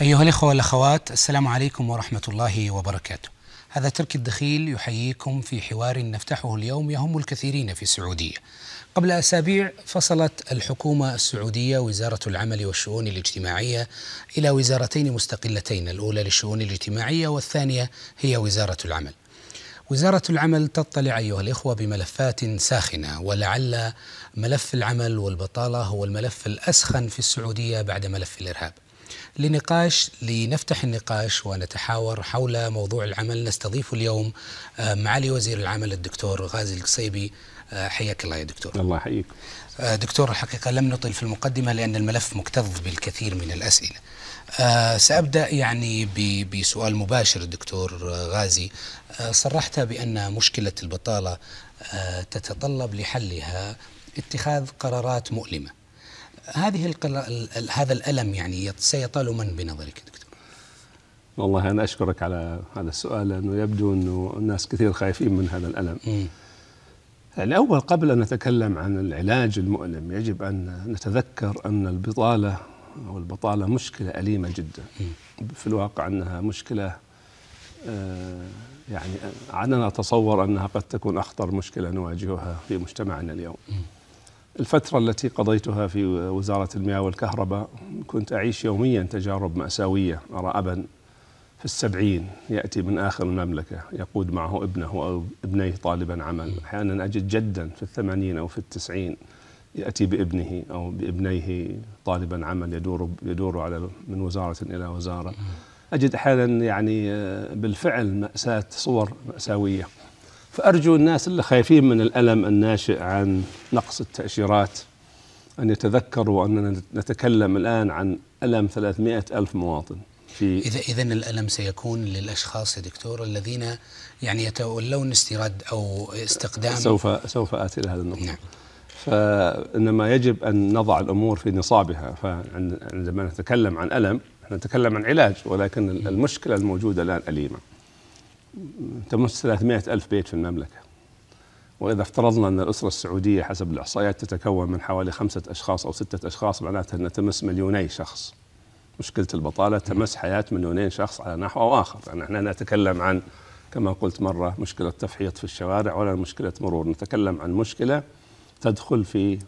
أيها الإخوة والأخوات السلام عليكم ورحمة الله وبركاته. هذا تركي الدخيل يحييكم في حوار نفتحه اليوم يهم الكثيرين في السعودية. قبل أسابيع فصلت الحكومة السعودية وزارة العمل والشؤون الاجتماعية إلى وزارتين مستقلتين الأولى للشؤون الاجتماعية والثانية هي وزارة العمل. وزارة العمل تطلع أيها الإخوة بملفات ساخنة ولعل ملف العمل والبطالة هو الملف الأسخن في السعودية بعد ملف الإرهاب. لنقاش لنفتح النقاش ونتحاور حول موضوع العمل. نستضيف اليوم آه، معالي وزير العمل الدكتور غازي القصيبي. آه، حياك الله يا دكتور. الله يحييك. آه، دكتور الحقيقة لم نطل في المقدمة لأن الملف مكتظ بالكثير من الأسئلة. سأبدأ يعني بسؤال مباشر دكتور غازي. صرحت بأن مشكلة البطالة تتطلب لحلها اتخاذ قرارات مؤلمة. هذه هذا الألم يعني سيطال من بنظرك دكتور؟ والله أنا أشكرك على هذا السؤال لأنه يبدو أنه الناس كثير خايفين من هذا الألم م. يعني أول قبل أن نتكلم عن العلاج المؤلم يجب أن نتذكر أن البطالة أو البطالة مشكلة أليمة جدا. في الواقع أنها مشكلة آه، يعني أنا أتصور أنها قد تكون أخطر مشكلة نواجهها في مجتمعنا اليوم. الفترة التي قضيتها في وزارة المياه والكهرباء كنت أعيش يوميا تجارب مأساوية أرى أبا في السبعين يأتي من آخر المملكة يقود معه ابنه أو ابنيه طالبا عمل. أحيانا أجد جدا في الثمانين أو في التسعين يأتي بابنه أو بابنيه طالبا عمل يدور يدور على من وزارة إلى وزارة. أجد أحيانا يعني بالفعل مأساة صور مأساوية. فأرجو الناس اللي خايفين من الألم الناشئ عن نقص التأشيرات أن يتذكروا أننا نتكلم الآن عن ألم 300 ألف مواطن في إذا إذا الألم سيكون للأشخاص يا دكتور الذين يعني يتولون استيراد أو استقدام. سوف سوف آتي إلى هذا النقطة. نعم. فإنما يجب أن نضع الأمور في نصابها. فعندما نتكلم عن ألم نتكلم عن علاج ولكن المشكلة الموجودة الآن أليمة. تمس 300 ألف بيت في المملكة. وإذا افترضنا أن الأسرة السعودية حسب الإحصائيات تتكون من حوالي خمسة أشخاص أو ستة أشخاص معناتها أنها تمس مليوني شخص. مشكلة البطالة تمس حياة مليونين شخص على نحو أو آخر. يعني إحنا نتكلم عن كما قلت مرة مشكلة تفحيط في الشوارع ولا مشكلة مرور. نتكلم عن مشكلة تدخل في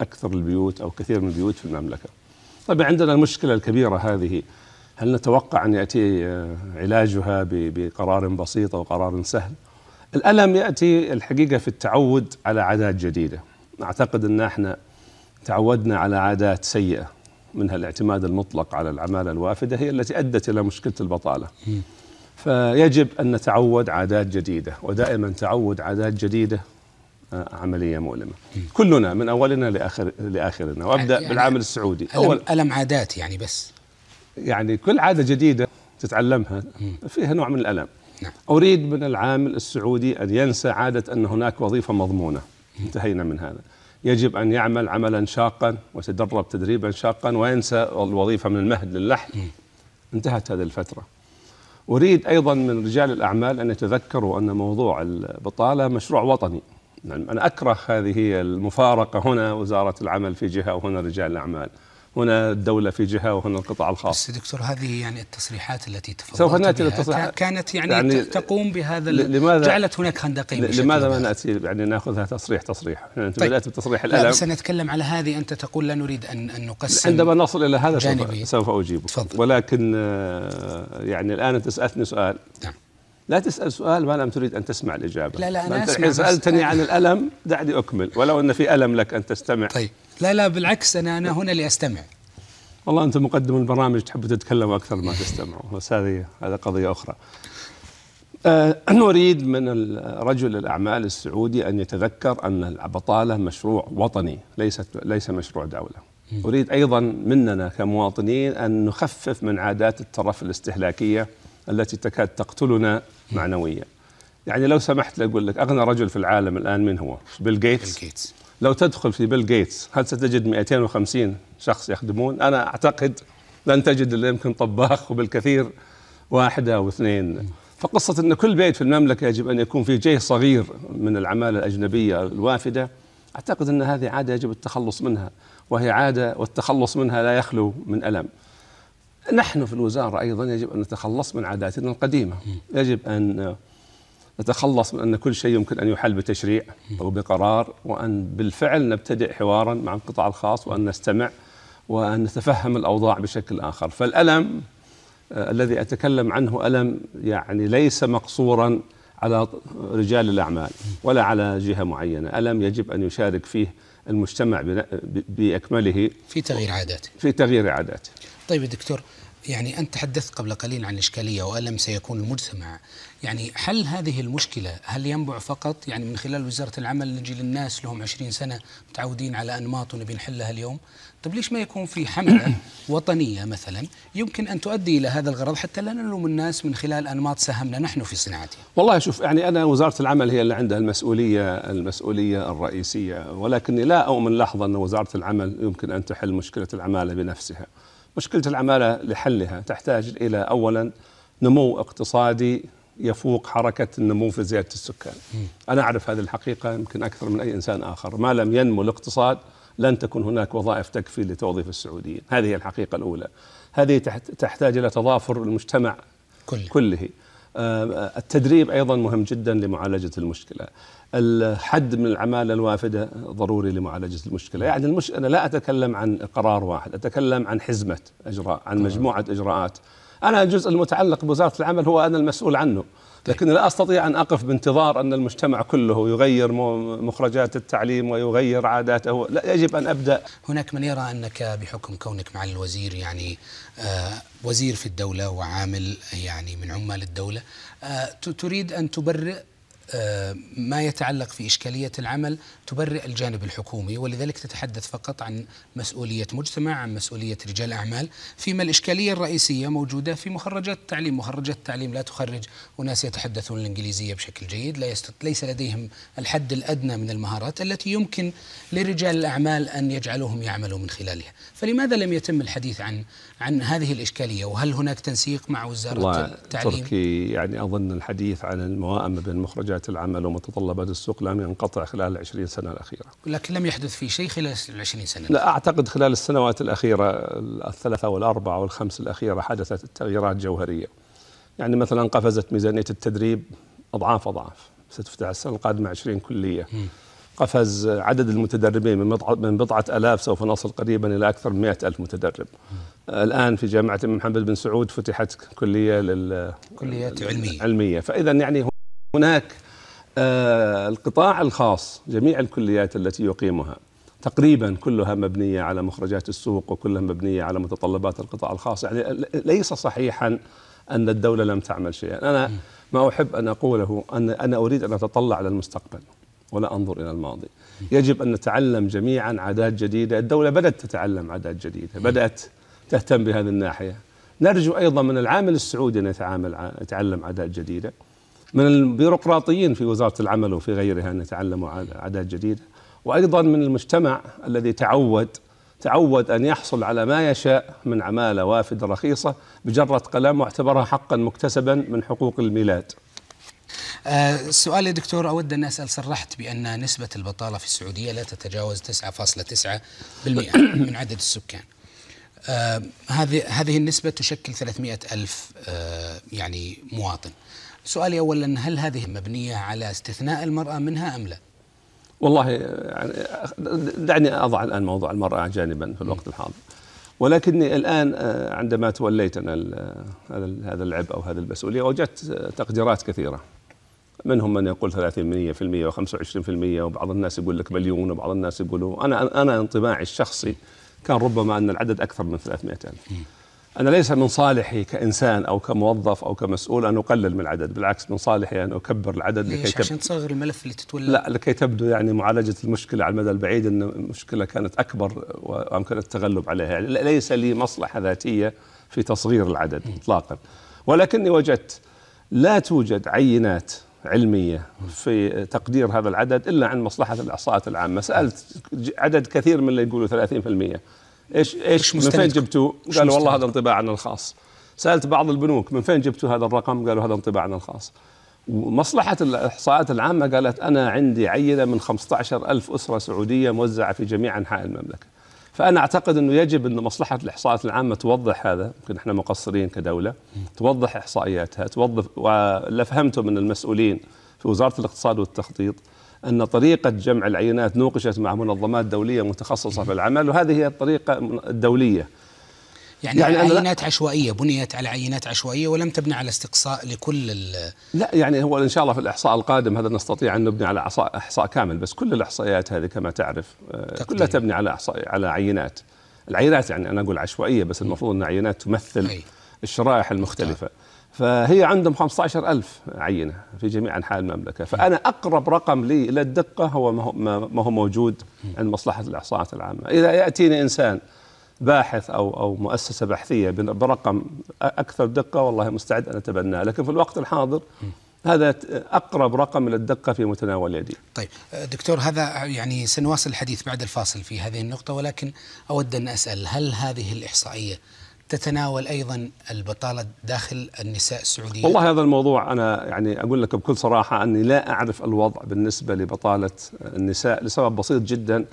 أكثر البيوت أو كثير من البيوت في المملكة. طيب عندنا المشكلة الكبيرة هذه هل نتوقع أن يأتي آه، علاجها بقرار بسيط أو قرار سهل؟ الألم يأتي الحقيقة في التعود على عادات جديدة. أعتقد أن إحنا تعودنا على عادات سيئة منها الاعتماد المطلق على العمالة الوافدة هي التي أدت إلى مشكلة البطالة. فيجب أن نتعود عادات جديدة ودائما تعود عادات جديدة آه، عملية مؤلمة. كلنا من أولنا لآخر لآخرنا وأبدأ يعني بالعامل السعودي. ألم, أول ألم عادات يعني بس. يعني كل عادة جديدة تتعلمها فيها نوع من الألم. نعم. أريد من العامل السعودي أن ينسى عادة أن هناك وظيفة مضمونة. انتهينا من هذا. يجب أن يعمل عملا شاقا ويتدرب تدريبا شاقا وينسى الوظيفة من المهد للحد انتهت هذه الفترة. أريد أيضا من رجال الأعمال أن يتذكروا أن موضوع البطالة مشروع وطني. يعني أنا أكره هذه المفارقة هنا وزارة العمل في جهة وهنا رجال الأعمال. هنا الدولة في جهة وهنا القطاع الخاص. بس دكتور هذه يعني التصريحات التي تفضلت سوف نأتي للتصريحات؟ كانت يعني, يعني تقوم بهذا لماذا جعلت هناك خندقين لماذا ما نأتي؟ يعني نأخذها تصريح تصريح. يعني أنت طيب. بدأت بتصريح الالم بس نتكلم على هذه. أنت تقول لا نريد ان أن نقسم عندما نصل إلى هذا سوف, سوف اجيبه تفضل. ولكن آه، يعني الآن أنت سألتني سؤال. نعم. لا تسأل سؤال ما لم تريد أن تسمع الإجابة. لا لا أنت الحين سألتني عن الألم دعني أكمل. ولو أن في ألم لك أن تستمع. طيب. لا لا بالعكس أنا أنا هنا لاستمع والله أنتم مقدم البرامج تحبوا تتكلموا أكثر ما تستمعوا بس هذه هذه قضية أخرى. أه نريد من رجل الأعمال السعودي أن يتذكر أن البطاله مشروع وطني ليست ليس مشروع دولة. أريد أيضا مننا كمواطنين أن نخفف من عادات الترف الاستهلاكية التي تكاد تقتلنا معنويا. يعني لو سمحت لي أقول لك أغنى رجل في العالم الآن من هو؟ بيل جيتس. بيل جيتس. لو تدخل في بيل جيتس هل ستجد 250 شخص يخدمون؟ أنا أعتقد لن تجد إلا يمكن طباخ وبالكثير واحدة أو اثنين. فقصة أن كل بيت في المملكة يجب أن يكون فيه جيش صغير من العمالة الأجنبية الوافدة أعتقد أن هذه عادة يجب التخلص منها وهي عادة والتخلص منها لا يخلو من ألم. نحن في الوزارة أيضا يجب أن نتخلص من عاداتنا القديمة. يجب أن نتخلص من أن كل شيء يمكن أن يحل بتشريع أو بقرار وأن بالفعل نبتدئ حوارا مع القطاع الخاص وأن نستمع وأن نتفهم الأوضاع بشكل آخر. فالألم آه الذي أتكلم عنه ألم يعني ليس مقصورا على رجال الأعمال ولا على جهة معينة. ألم يجب أن يشارك فيه المجتمع بأكمله. في تغيير عاداته. في تغيير عاداته. طيب دكتور يعني أنت تحدثت قبل قليل عن الإشكالية وألم سيكون المجتمع يعني حل هذه المشكلة هل ينبع فقط؟ يعني من خلال وزارة العمل نجي للناس لهم 20 سنة متعودين على أنماط ونبي نحلها اليوم؟ طيب ليش ما يكون في حملة وطنية مثلا يمكن أن تؤدي إلى هذا الغرض حتى لا نلوم الناس من خلال أنماط ساهمنا نحن في صناعتها؟ والله شوف يعني أنا وزارة العمل هي اللي عندها المسؤولية المسؤولية الرئيسية ولكني لا أؤمن لحظة أن وزارة العمل يمكن أن تحل مشكلة العمالة بنفسها. مشكلة العمالة لحلها تحتاج إلى أولا نمو اقتصادي يفوق حركة النمو في زيادة السكان. أنا أعرف هذه الحقيقة يمكن أكثر من أي إنسان آخر. ما لم ينمو الاقتصاد لن تكون هناك وظائف تكفي لتوظيف السعوديين. هذه هي الحقيقة الأولى. هذه تحتاج إلى تضافر المجتمع كله, كله. التدريب أيضا مهم جدا لمعالجة المشكلة. الحد من العمالة الوافدة ضروري لمعالجة المشكلة. يعني المش... أنا لا أتكلم عن قرار واحد أتكلم عن حزمة إجراء عن مجموعة إجراءات. أنا الجزء المتعلق بوزارة العمل هو أنا المسؤول عنه. لكن لا أستطيع أن أقف بانتظار أن المجتمع كله يغير مخرجات التعليم ويغير عاداته، لا يجب أن أبدأ. هناك من يرى أنك بحكم كونك مع الوزير يعني آه وزير في الدولة وعامل يعني من عمال الدولة آه تريد أن تبرئ ما يتعلق في إشكالية العمل تبرئ الجانب الحكومي ولذلك تتحدث فقط عن مسؤولية مجتمع عن مسؤولية رجال أعمال. فيما الإشكالية الرئيسية موجودة في مخرجات التعليم. مخرجات التعليم لا تخرج أناس يتحدثون الإنجليزية بشكل جيد لا ليس لديهم الحد الأدنى من المهارات التي يمكن لرجال الأعمال أن يجعلوهم يعملوا من خلالها. فلماذا لم يتم الحديث عن عن هذه الإشكالية وهل هناك تنسيق مع وزارة التعليم؟ تركي يعني أظن الحديث عن الموائمة بين مخرجات العمل ومتطلبات السوق لم ينقطع خلال العشرين سنة الأخيرة. لكن لم يحدث في شيء خلال العشرين سنة؟ لا أعتقد خلال السنوات الأخيرة الثلاثة والأربعة والخمس الأخيرة حدثت تغييرات جوهرية. يعني مثلا قفزت ميزانية التدريب أضعاف أضعاف. ستفتح السنة القادمة 20 كلية. م. قفز عدد المتدربين من من بضعة ألاف سوف نصل قريبا إلى أكثر من مئة ألف متدرب. الآن في جامعة محمد بن سعود فتحت كلية لل كليات علمية. علمية. فإذا يعني هناك آه القطاع الخاص جميع الكليات التي يقيمها تقريبا كلها مبنية على مخرجات السوق وكلها مبنية على متطلبات القطاع الخاص. يعني ليس صحيحا أن الدولة لم تعمل شيئا. أنا ما أحب أن أقوله أن أنا أريد أن أتطلع للمستقبل. ولا أنظر إلى الماضي. يجب أن نتعلم جميعا عادات جديدة. الدولة بدأت تتعلم عادات جديدة بدأت تهتم بهذه الناحية. نرجو أيضا من العامل السعودي أن يتعامل يتعلم عادات جديدة. من البيروقراطيين في وزارة العمل وفي غيرها أن يتعلموا عادات جديدة. وأيضا من المجتمع الذي تعود تعود أن يحصل على ما يشاء من عمالة وافدة رخيصة بجرة قلم واعتبرها حقا مكتسبا من حقوق الميلاد. السؤال آه، يا دكتور أود أن أسأل صرحت بأن نسبة البطالة في السعودية لا تتجاوز 9.9% من عدد السكان. آه هذه هذه النسبة تشكل 300 ألف آه يعني مواطن. سؤالي أولا هل هذه مبنية على استثناء المرأة منها أم لا؟ والله يعني دعني أضع الآن موضوع المرأة جانبا في الوقت الحاضر. ولكني الآن عندما توليت أنا هذا هذا العبء أو هذه المسؤولية وجدت تقديرات كثيرة. منهم من يقول 30% و25% وبعض الناس يقول لك مليون وبعض الناس يقولوا أنا أنا انطباعي الشخصي كان ربما أن العدد أكثر من 300 ألف. أنا ليس من صالحي كإنسان أو كموظف أو كمسؤول أن أقلل من العدد بالعكس من صالحي أن أكبر العدد لكي تب... عشان تصغر الملف اللي تتولى. لا لكي تبدو يعني معالجة المشكلة على المدى البعيد أن المشكلة كانت أكبر وأمكن التغلب عليها. يعني ليس لي مصلحة ذاتية في تصغير العدد اطلاقا. ولكني وجدت لا توجد عينات علمية في تقدير هذا العدد إلا عن مصلحة الإحصاءات العامة. سألت عدد كثير من اللي يقولوا 30% إيش إيش من فين جبتوا؟ قالوا والله هذا انطباعنا الخاص. سألت بعض البنوك من فين جبتوا هذا الرقم؟ قالوا هذا انطباعنا الخاص. ومصلحة الإحصاءات العامة قالت أنا عندي عينة من 15 ألف أسرة سعودية موزعة في جميع أنحاء المملكة. فأنا أعتقد أنه يجب أن مصلحة الإحصاءات العامة توضح هذا يمكن إحنا مقصرين كدولة توضح إحصائياتها ولا فهمته من المسؤولين في وزارة الاقتصاد والتخطيط أن طريقة جمع العينات نوقشت مع منظمات دولية متخصصة في العمل وهذه هي الطريقة الدولية. يعني, يعني عينات عشوائية بنيت على عينات عشوائية ولم تبنى على استقصاء لكل لا يعني هو إن شاء الله في الإحصاء القادم هذا نستطيع أن نبني على احصاء كامل بس كل الإحصائيات هذه كما تعرف آه، كلها تبني على احصاء على عينات. العينات يعني أنا أقول عشوائية بس المفروض إن عينات تمثل أي. الشرائح المختلفة. فهي عندهم 15000 عينة في جميع أنحاء المملكة. فأنا أقرب رقم لي إلى الدقة هو ما هو موجود عند مصلحة الإحصاءات العامة. إذا يأتيني إنسان باحث أو أو مؤسسة بحثية برقم أكثر دقة والله مستعد أن أتبناه لكن في الوقت الحاضر هذا أقرب رقم إلى الدقة في متناول يدي. طيب دكتور هذا يعني سنواصل الحديث بعد الفاصل في هذه النقطة ولكن أود أن أسأل هل هذه الإحصائية تتناول أيضا البطالة داخل النساء السعودية؟ والله هذا الموضوع أنا يعني أقول لك بكل صراحة أني لا أعرف الوضع بالنسبة لبطالة النساء لسبب بسيط جدا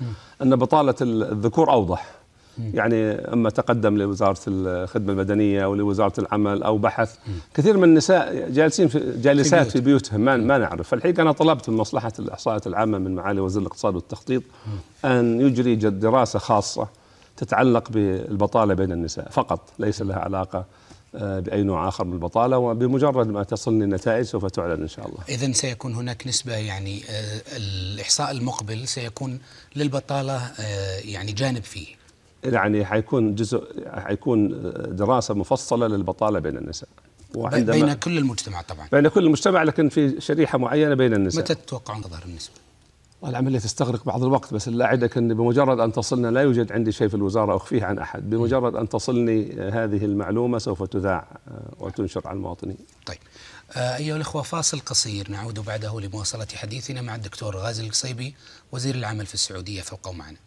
أن بطالة الذكور أوضح. يعني أما تقدم لوزارة الخدمة المدنية أو لوزارة العمل أو بحث كثير من النساء جالسين في جالسات في, بيوتهم. ما, ما نعرف. فالحقيقة أنا طلبت من مصلحة الإحصاءات العامة من معالي وزير الاقتصاد والتخطيط أن يجري دراسة خاصة تتعلق بالبطالة بين النساء. فقط. ليس لها علاقة آه، بأي نوع آخر من البطالة وبمجرد ما تصلني النتائج سوف تعلن إن شاء الله. اذا سيكون هناك نسبة يعني آه، الإحصاء المقبل سيكون للبطالة آه، يعني جانب فيه. يعني حيكون جزء حيكون دراسة مفصلة للبطالة بين النساء. بين كل المجتمع طبعا. بين كل المجتمع لكن في شريحة معينة بين النساء. متى تتوقعون تظهر النسبة؟ العملية تستغرق بعض الوقت بس لا أعدك أن بمجرد أن تصلنا لا يوجد عندي شيء في الوزارة أخفيه عن أحد. بمجرد أن تصلني هذه المعلومة سوف تذاع وتنشر على المواطنين. طيب. آه، أيها الأخوة فاصل قصير نعود بعده لمواصلة حديثنا مع الدكتور غازي القصيبي وزير العمل في السعودية فابقوا معنا.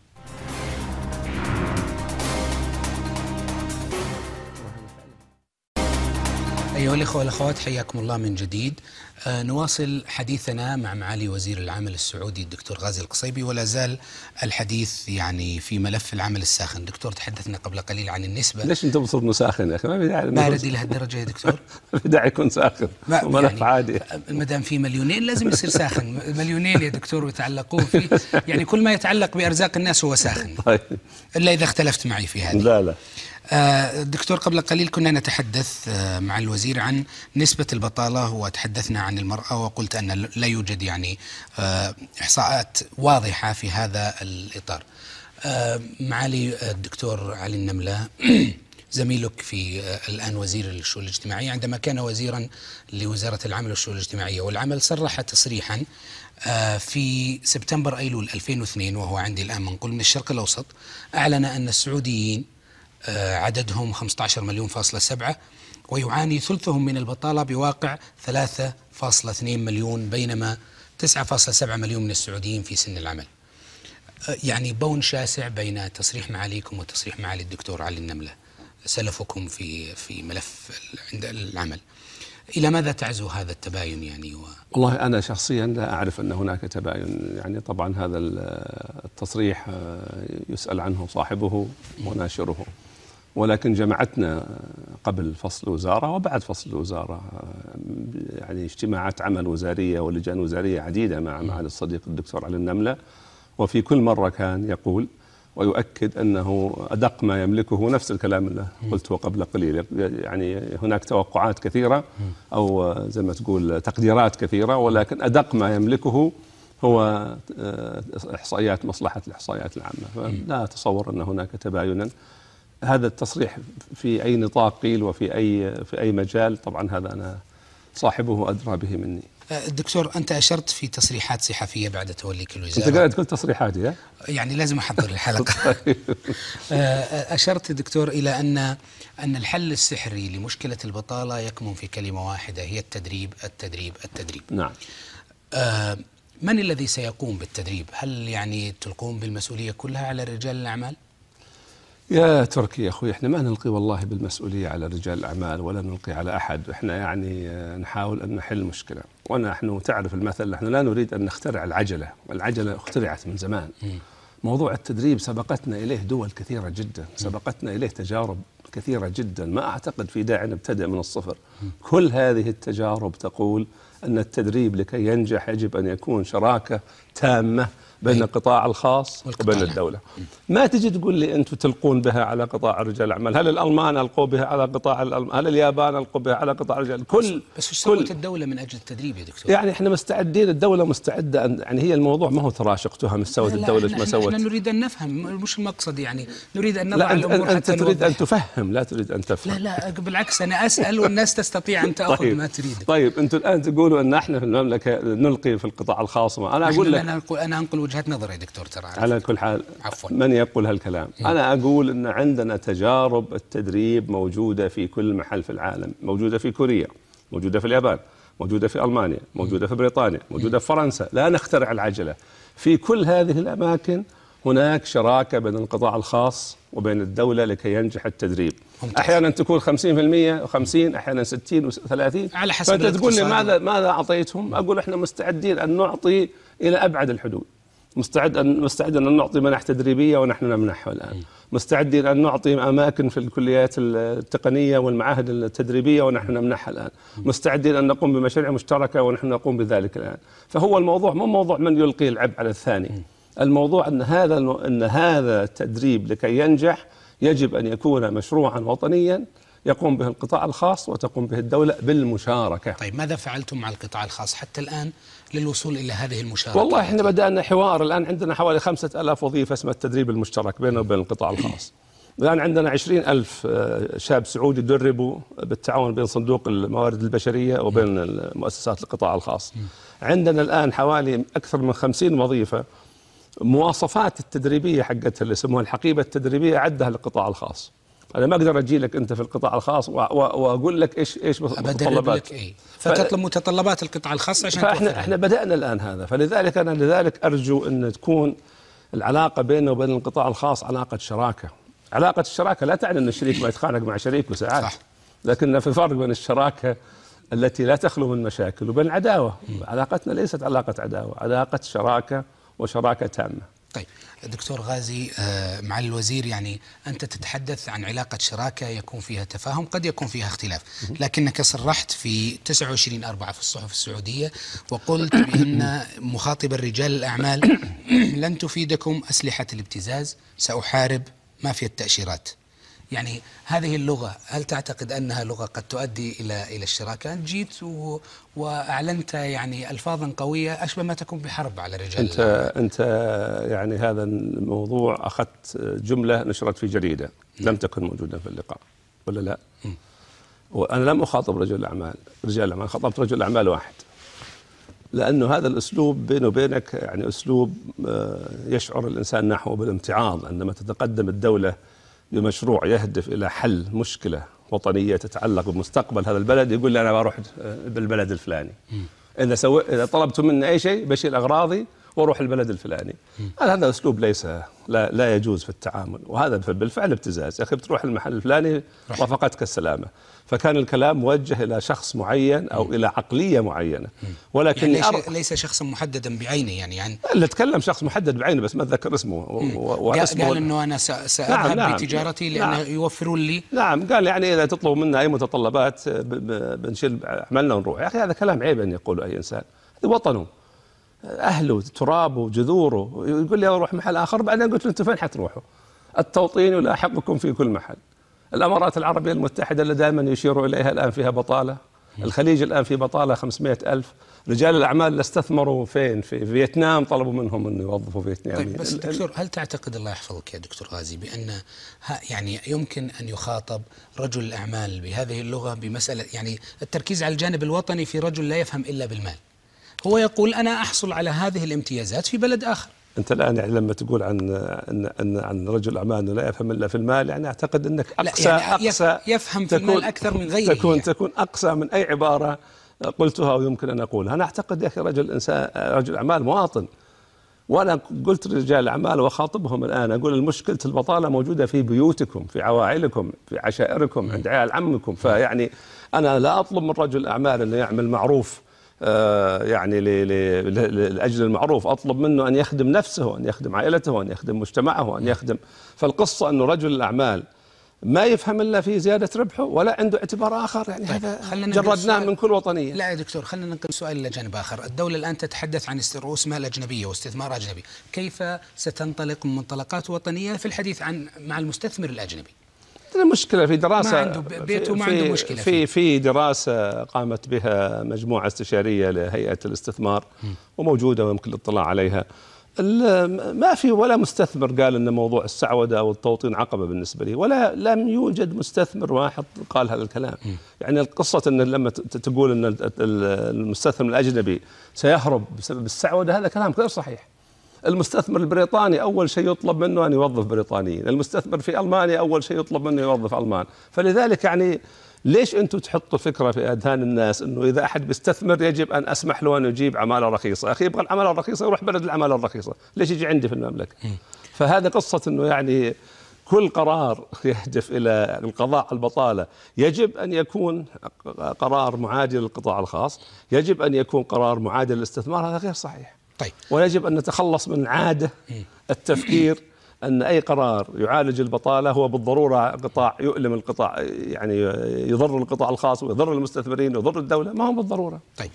أيها الأخوة والأخوات حياكم الله من جديد. آه نواصل حديثنا مع معالي وزير العمل السعودي الدكتور غازي القصيبي ولا زال الحديث يعني في ملف العمل الساخن. دكتور تحدثنا قبل قليل عن النسبة. ليش أنت مصر ساخن يا أخي؟ ما في داعي بارد إلى هالدرجة يا دكتور. ما في داعي يكون ساخن. ملف يعني عادي. ما دام في مليونين لازم يصير ساخن. مليونين يا دكتور ويتعلقون فيه. يعني كل ما يتعلق بأرزاق الناس هو ساخن. طيب. إلا إذا اختلفت معي في هذه. لا لا. دكتور قبل قليل كنا نتحدث آه، مع الوزير عن نسبة البطالة وتحدثنا عن المرأة وقلت أن لا يوجد يعني آه، إحصاءات واضحة في هذا الإطار. معالي الدكتور علي النملة زميلك في الآن وزير الشؤون الاجتماعية عندما كان وزيرا لوزارة العمل والشؤون الاجتماعية والعمل صرح تصريحا في سبتمبر أيلول 2002 وهو عندي الآن منقول من الشرق الأوسط أعلن أن السعوديين آه، عددهم 15 مليون فاصلة سبعة ويعاني ثلثهم من البطالة بواقع 3.2 مليون بينما 9.7 مليون من السعوديين في سن العمل. آه، يعني بون شاسع بين تصريح معاليكم وتصريح معالي الدكتور علي النملة سلفكم في في ملف عند العمل. إلى ماذا تعزو هذا التباين يعني؟ و... والله أنا شخصيا لا أعرف أن هناك تباين. يعني طبعا هذا التصريح آه، يسأل عنه صاحبه وناشره. ولكن جمعتنا قبل فصل الوزارة وبعد فصل الوزارة يعني اجتماعات عمل وزارية ولجان وزارية عديدة مع معالي الصديق الدكتور علي النملة. وفي كل مرة كان يقول ويؤكد أنه أدق ما يملكه نفس الكلام اللي قلته قبل قليل. يعني هناك توقعات كثيرة أو زي ما تقول تقديرات كثيرة ولكن أدق ما يملكه هو إحصائيات مصلحة الإحصائيات العامة. فلا اتصور أن هناك تباينا. هذا التصريح في أي نطاق قيل وفي أي في أي مجال طبعا هذا أنا صاحبه ادرى به مني. أه، دكتور أنت أشرت في تصريحات صحفية بعد توليك الوزاره أنت قاعد تقول تصريحاتي ها؟ يعني لازم أحضر الحلقة طيب. أه، أشرت دكتور إلى أن أن الحل السحري لمشكلة البطالة يكمن في كلمة واحدة هي التدريب التدريب التدريب. نعم. أه، من الذي سيقوم بالتدريب؟ هل يعني تلقون بالمسؤولية كلها على رجال الأعمال؟ يا تركي يا أخوي إحنا ما نلقي والله بالمسؤولية على رجال الأعمال ولا نلقي على أحد. إحنا يعني نحاول أن نحل مشكله ونحن تعرف المثل نحن لا نريد أن نخترع العجلة. العجلة اخترعت من زمان. موضوع التدريب سبقتنا إليه دول كثيرة جدا، سبقتنا إليه تجارب كثيرة جدا، ما أعتقد في داعي نبتدئ من الصفر. كل هذه التجارب تقول أن التدريب لكي ينجح يجب أن يكون شراكة تامة بين القطاع الخاص وبين الدولة. ما تجي تقول لي أنتم تلقون بها على قطاع رجال الأعمال؟ هل الألمان ألقوا بها على قطاع الألمان هل اليابان ألقوا بها على قطاع رجال كل بس وش سوت الدولة من أجل التدريب يا دكتور؟ يعني إحنا مستعدين الدولة مستعدة أن يعني هي الموضوع ما هو تراشق تهم سوت الدولة ما سوت. إحنا نريد أن نفهم مش المقصد يعني. نريد أن نضع لا الأمور أنت تريد أن تفهم لا تريد أن تفهم. لا لا بالعكس أنا أسأل والناس تستطيع أن تأخذ طيب. ما تريد. طيب أنتم الآن تقولوا أن إحنا في المملكة نلقي في القطاع الخاص. أنا أقول لك أنا أنقل وجهة نظري يا دكتور ترى. على كل حال عفوا. من يقول هالكلام؟ م. أنا أقول أن عندنا تجارب التدريب موجودة في كل محل في العالم. موجودة في كوريا موجودة في اليابان موجودة في ألمانيا موجودة في بريطانيا موجودة في فرنسا. لا نخترع العجلة. في كل هذه الأماكن هناك شراكة بين القطاع الخاص وبين الدولة لكي ينجح التدريب. ممتاز. أحيانا تكون 50% و50 أحيانا 60 و30 على حسب فأنت تقول لي ماذا ماذا أعطيتهم؟ أقول إحنا مستعدين أن نعطي إلى أبعد الحدود. مستعد أن مستعد أن نعطي منح تدريبية ونحن نمنحها الآن. مستعدين أن نعطي أماكن في الكليات التقنية والمعاهد التدريبية ونحن نمنحها الآن. مستعدين أن نقوم بمشاريع مشتركة ونحن نقوم بذلك الآن. فهو الموضوع مو موضوع من يلقي العبء على الثاني. الموضوع أن هذا أن هذا التدريب لكي ينجح يجب أن يكون مشروعا وطنيا يقوم به القطاع الخاص وتقوم به الدولة بالمشاركة. طيب ماذا فعلتم مع القطاع الخاص حتى الآن للوصول إلى هذه المشاركة؟ والله إحنا بدأنا حوار الآن عندنا حوالي خمسة ألاف وظيفة اسمها التدريب المشترك بيننا وبين القطاع الخاص. الآن عندنا عشرين ألف آه، شاب سعودي دربوا بالتعاون بين صندوق الموارد البشرية وبين المؤسسات القطاع الخاص. عندنا الآن حوالي أكثر من خمسين وظيفة مواصفات التدريبية حقتها اللي يسموها الحقيبة التدريبية عدها للقطاع الخاص. أنا ما أقدر أجي لك أنت في القطاع الخاص وأقول لك إيش إيش متطلبات. إيه. فتطلب متطلبات القطاع الخاص عشان فاحنا إحنا بدأنا الآن هذا. فلذلك أنا لذلك أرجو أن تكون العلاقة بيننا وبين القطاع الخاص علاقة شراكة. علاقة الشراكة لا تعني أن الشريك ما يتخانق مع شريكه ساعات صح. لكن في فرق بين الشراكة التي لا تخلو من مشاكل وبين العداوه علاقتنا ليست علاقة عداوة علاقة شراكة وشراكة تامة. طيب دكتور غازي آه، معالي الوزير يعني أنت تتحدث عن علاقة شراكة يكون فيها تفاهم قد يكون فيها اختلاف. لكنك صرحت في 29 أربعة في الصحف السعودية وقلت بأن مخاطب الرجال الأعمال لن تفيدكم أسلحة الابتزاز سأحارب مافيا التأشيرات. يعني هذه اللغة هل تعتقد أنها لغة قد تؤدي إلى إلى الشراكة؟ أنت جيت و... وأعلنت يعني ألفاظا قوية أشبه ما تكون بحرب على الرجال أنت أنت يعني هذا الموضوع أخذت جملة نشرت في جريدة لم تكن موجودة في اللقاء ولا لا؟ م. وأنا لم أخاطب رجل أعمال رجال أعمال خاطبت رجل أعمال واحد لأنه هذا الأسلوب بينه وبينك يعني أسلوب آه، يشعر الإنسان نحوه بالامتعاض عندما تتقدم الدولة بمشروع يهدف إلى حل مشكلة وطنية تتعلق بمستقبل هذا البلد يقول لي أنا بروح بالبلد الفلاني. إذا سو... إذا طلبتم مني أي شيء بشيل أغراضي وأروح البلد الفلاني. هذا أسلوب ليس لا, لا يجوز في التعامل. وهذا بالفعل ابتزاز. يا أخي بتروح المحل الفلاني رافقتك السلامة. فكان الكلام موجه إلى شخص معين أو إلى عقلية معينة. ولكن يعني ليس, ليس شخصا محددا بعينه يعني يعني اللي تكلم شخص محدد بعينه بس ما أتذكر اسمه واسمه قال إنه أنا ساذهب نعم نعم. بتجارتي لأنه نعم. يوفرون لي. نعم قال يعني إذا تطلبوا منا أي متطلبات بنشيل عملنا ونروح. يا أخي هذا كلام عيب أن يقوله أي إنسان. هذا وطنه. أهله ترابه جذوره. يقول لي أروح محل آخر. بعدين قلت له أنتم فين؟ حتروحوا؟ التوطين يلاحقكم في كل محل. الأمارات العربية المتحدة اللي دائما يشيروا إليها الآن فيها بطالة. الخليج الآن في بطالة 500 ألف. رجال الأعمال اللي استثمروا فين؟ في فيتنام طلبوا منهم أن يوظفوا فيتناميين طيب بس دكتور هل تعتقد الله يحفظك يا دكتور غازي بأن يعني يمكن أن يخاطب رجل الأعمال بهذه اللغة بمسألة يعني التركيز على الجانب الوطني في رجل لا يفهم إلا بالمال؟ هو يقول أنا أحصل على هذه الامتيازات في بلد آخر. أنت الآن يعني لما تقول عن إن إن عن رجل اعمال انه لا يفهم إلا في المال يعني أعتقد إنك اقصى يعني اقصى يفهم في المال أكثر من غيره تكون يعني. تكون اقصى من أي عبارة قلتها ويمكن أن أقولها. أنا أعتقد يا أخي رجل إنسان رجل أعمال مواطن. وأنا قلت لرجال الاعمال وأخاطبهم الآن أقول المشكلة البطالة موجودة في بيوتكم في عوائلكم في عشائركم عند عيال عمكم. فيعني أنا لا أطلب من رجل الاعمال إنه يعمل معروف يعني لأجل المعروف أطلب منه أن يخدم نفسه أن يخدم عائلته أن يخدم مجتمعه أن يخدم. فالقصة انه رجل الأعمال ما يفهم إلا في زيادة ربحه ولا عنده اعتبار آخر يعني طيب هذا جردناه من كل وطنية. لا يا دكتور خلينا ننقل سؤال إلى جانب آخر، الدولة الآن تتحدث عن رؤوس مال أجنبية واستثمار أجنبي، كيف ستنطلق من منطلقات وطنية في الحديث عن مع المستثمر الأجنبي؟ المشكلة في دراسة ما عنده بيت وما عنده مشكلة في في دراسة قامت بها مجموعة استشارية لهيئة الاستثمار وموجودة ويمكن الاطلاع عليها. ما في ولا مستثمر قال إن موضوع السعودة أو التوطين عقبة بالنسبة لي ولا لم يوجد مستثمر واحد قال هذا الكلام. يعني القصة إن لما تقول إن المستثمر الأجنبي سيهرب بسبب السعودة هذا كلام غير صحيح. المستثمر البريطاني أول شيء يطلب منه أن يوظف بريطانيين المستثمر في ألمانيا أول شيء يطلب منه يوظف ألمان. فلذلك يعني ليش أنتم تحطوا فكرة في أذهان الناس إنه إذا أحد بيستثمر يجب أن أسمح له أن يجيب عمالة رخيصة، أخي يبغى العمالة الرخيصة يروح بلد العمالة الرخيصة، ليش يجي عندي في المملكة؟ فهذا قصة إنه يعني كل قرار يهدف إلى القضاء على البطالة. يجب أن يكون قرار معادي للقطاع الخاص، يجب أن يكون قرار معادي للاستثمار هذا غير صحيح. طيب. ويجب أن نتخلص من عادة التفكير أن أي قرار يعالج البطالة هو بالضرورة قطاع يؤلم القطاع يعني يضر القطاع الخاص ويضر المستثمرين ويضر الدولة ما هو بالضرورة. طيب.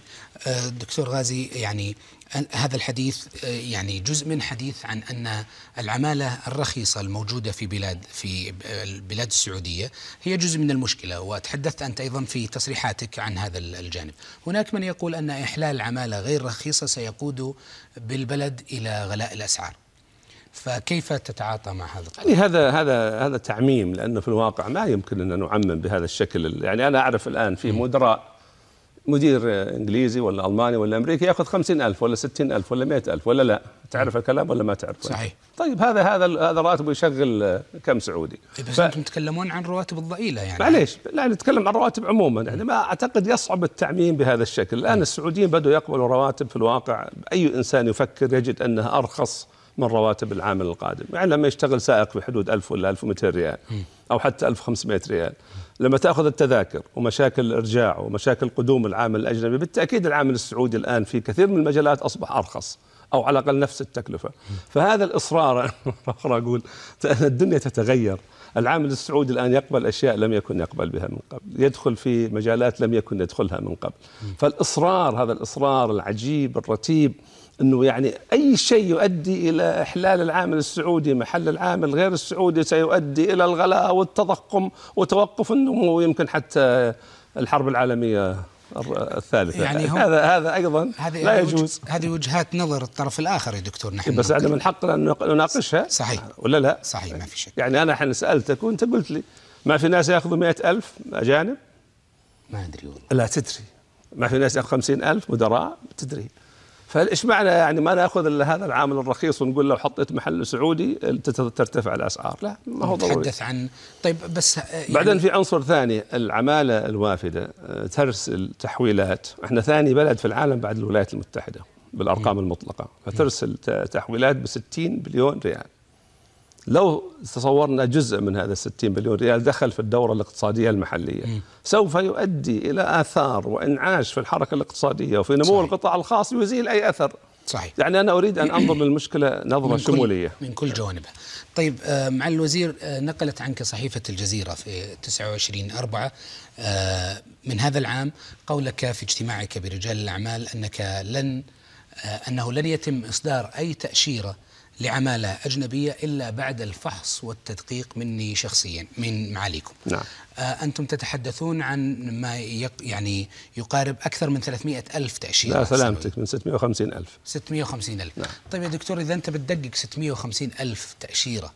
آه، دكتور غازي يعني هذا الحديث آه، يعني جزء من حديث عن أن العمالة الرخيصة الموجودة في بلاد في البلاد السعودية هي جزء من المشكلة وتحدثت أنت أيضا في تصريحاتك عن هذا الجانب. هناك من يقول أن إحلال العماله غير رخيصة سيقود بالبلد إلى غلاء الأسعار. فكيف تتعاطى مع هذا يعني هذا هذا هذا تعميم لأنه في الواقع ما يمكن ان نعمم بهذا الشكل يعني أنا أعرف الآن في مدراء مدير إنجليزي ولا ألماني ولا أمريكي يأخذ خمسين ألف ولا ستين ألف ولا مئة ألف ولا لا. تعرف الكلام ولا ما تعرف؟ صحيح. طيب هذا هذا هذا راتبه يشغل كم سعودي؟ إيه، بس ف... أنتم تتكلمون عن رواتب الضئيلة يعني. معليش لا نتكلم عن رواتب عموما. يعني ما أعتقد يصعب التعميم بهذا الشكل. الآن السعوديين بدوا يقبلوا رواتب في الواقع. أي إنسان يفكر يجد أنها أرخص من رواتب العامل القادم يعني لما يشتغل سائق في حدود 1000 ولا 1200 ريال أو حتى 1500 ريال. لما تأخذ التذاكر ومشاكل الإرجاع ومشاكل قدوم العامل الأجنبي بالتأكيد العامل السعودي الآن في كثير من المجالات أصبح أرخص أو على الأقل نفس التكلفة. فهذا الإصرار أخرى أقول الدنيا تتغير. العامل السعودي الآن يقبل أشياء لم يكن يقبل بها من قبل. يدخل في مجالات لم يكن يدخلها من قبل. فالإصرار هذا الإصرار العجيب الرتيب إنه يعني أي شيء يؤدي إلى إحلال العامل السعودي محل العامل غير السعودي سيؤدي إلى الغلاء والتضخم وتوقف النمو يمكن حتى الحرب العالمية الثالثة. يعني هذا هذا أيضا لا يجوز. هذه وجهات نظر الطرف الآخر يا دكتور نحن بس هذا من حقنا أن نناقشها. صحيح. ولا لا؟ صحيح ما في شك. يعني أنا حين سألتك وأنت قلت لي ما في ناس يأخذوا مئة ألف أجانب؟ ما أدري والله. لا تدري. ما في ناس خمسين ألف مدراء؟ تدري. فايش معنى يعني ما ناخذ إلا هذا العامل الرخيص ونقول لو حطيت محل سعودي ترتفع الأسعار. لا ما هو ضروري. نتحدث عن طيب بس يعني بعدين في عنصر ثاني العمالة الوافدة آه، ترسل تحويلات إحنا ثاني بلد في العالم بعد الولايات المتحدة بالأرقام م. المطلقة. فترسل تحويلات ب 60 بليون ريال. لو تصورنا جزء من هذا 60 بليون ريال دخل في الدورة الاقتصادية المحلية م. سوف يؤدي إلى آثار وإنعاش في الحركة الاقتصادية وفي نمو صحيح. القطاع الخاص يزيل أي أثر صحيح يعني أنا أريد أن أنظر للمشكلة نظرة من شمولية من كل جوانبها طيب آه، مع الوزير آه، نقلت عنك صحيفة الجزيرة في 29 أربعة آه، من هذا العام قولك في اجتماعك برجال الأعمال أنك لن أنه لن يتم إصدار أي تأشيرة لعمالة أجنبية إلا بعد الفحص والتدقيق مني شخصيا من معاليكم. نعم. آه أنتم تتحدثون عن ما يق يعني يقارب أكثر من 300 ألف تأشيرة. لا سلامتك من 650 ألف. 650 ألف. نعم. طيب يا دكتور إذا أنت بتدقق 650 ألف تأشيرة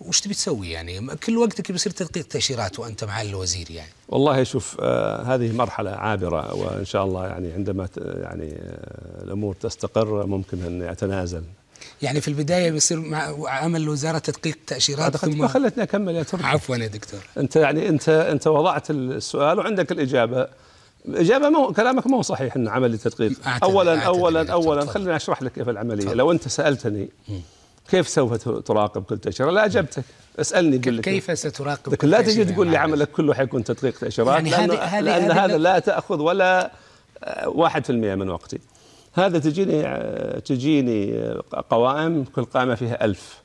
وش تبي تسوي يعني؟ كل وقتك بيصير تدقيق تأشيرات وأنت مع الوزير يعني. والله شوف آه هذه مرحلة عابرة وإن شاء الله يعني عندما يعني آه الأمور تستقر ممكن أن يتنازل. يعني في البداية بيصير مع عمل وزاره تدقيق تأشيرات ثم خلتني اكمل يا تركي عفوا يا دكتور. أنت يعني انت أنت وضعت السؤال وعندك الإجابة. الإجابة مو كلامك مو صحيح أن عملي تدقيق أولا أولا أولا خليني أشرح لك كيف العملية. طبعا. لو أنت سألتني كيف سوف تراقب كل تأشيرة لا أجبتك. اسألني قل لك كيف ستراقب لكن لا تجي تقول لي عملك كله حيكون تدقيق تأشيرات يعني لأن, هذه لأن هذا لا تأخذ ولا واحد في المئة من وقتي. هذا تجيني تجيني قوائم كل قائمة فيها ألف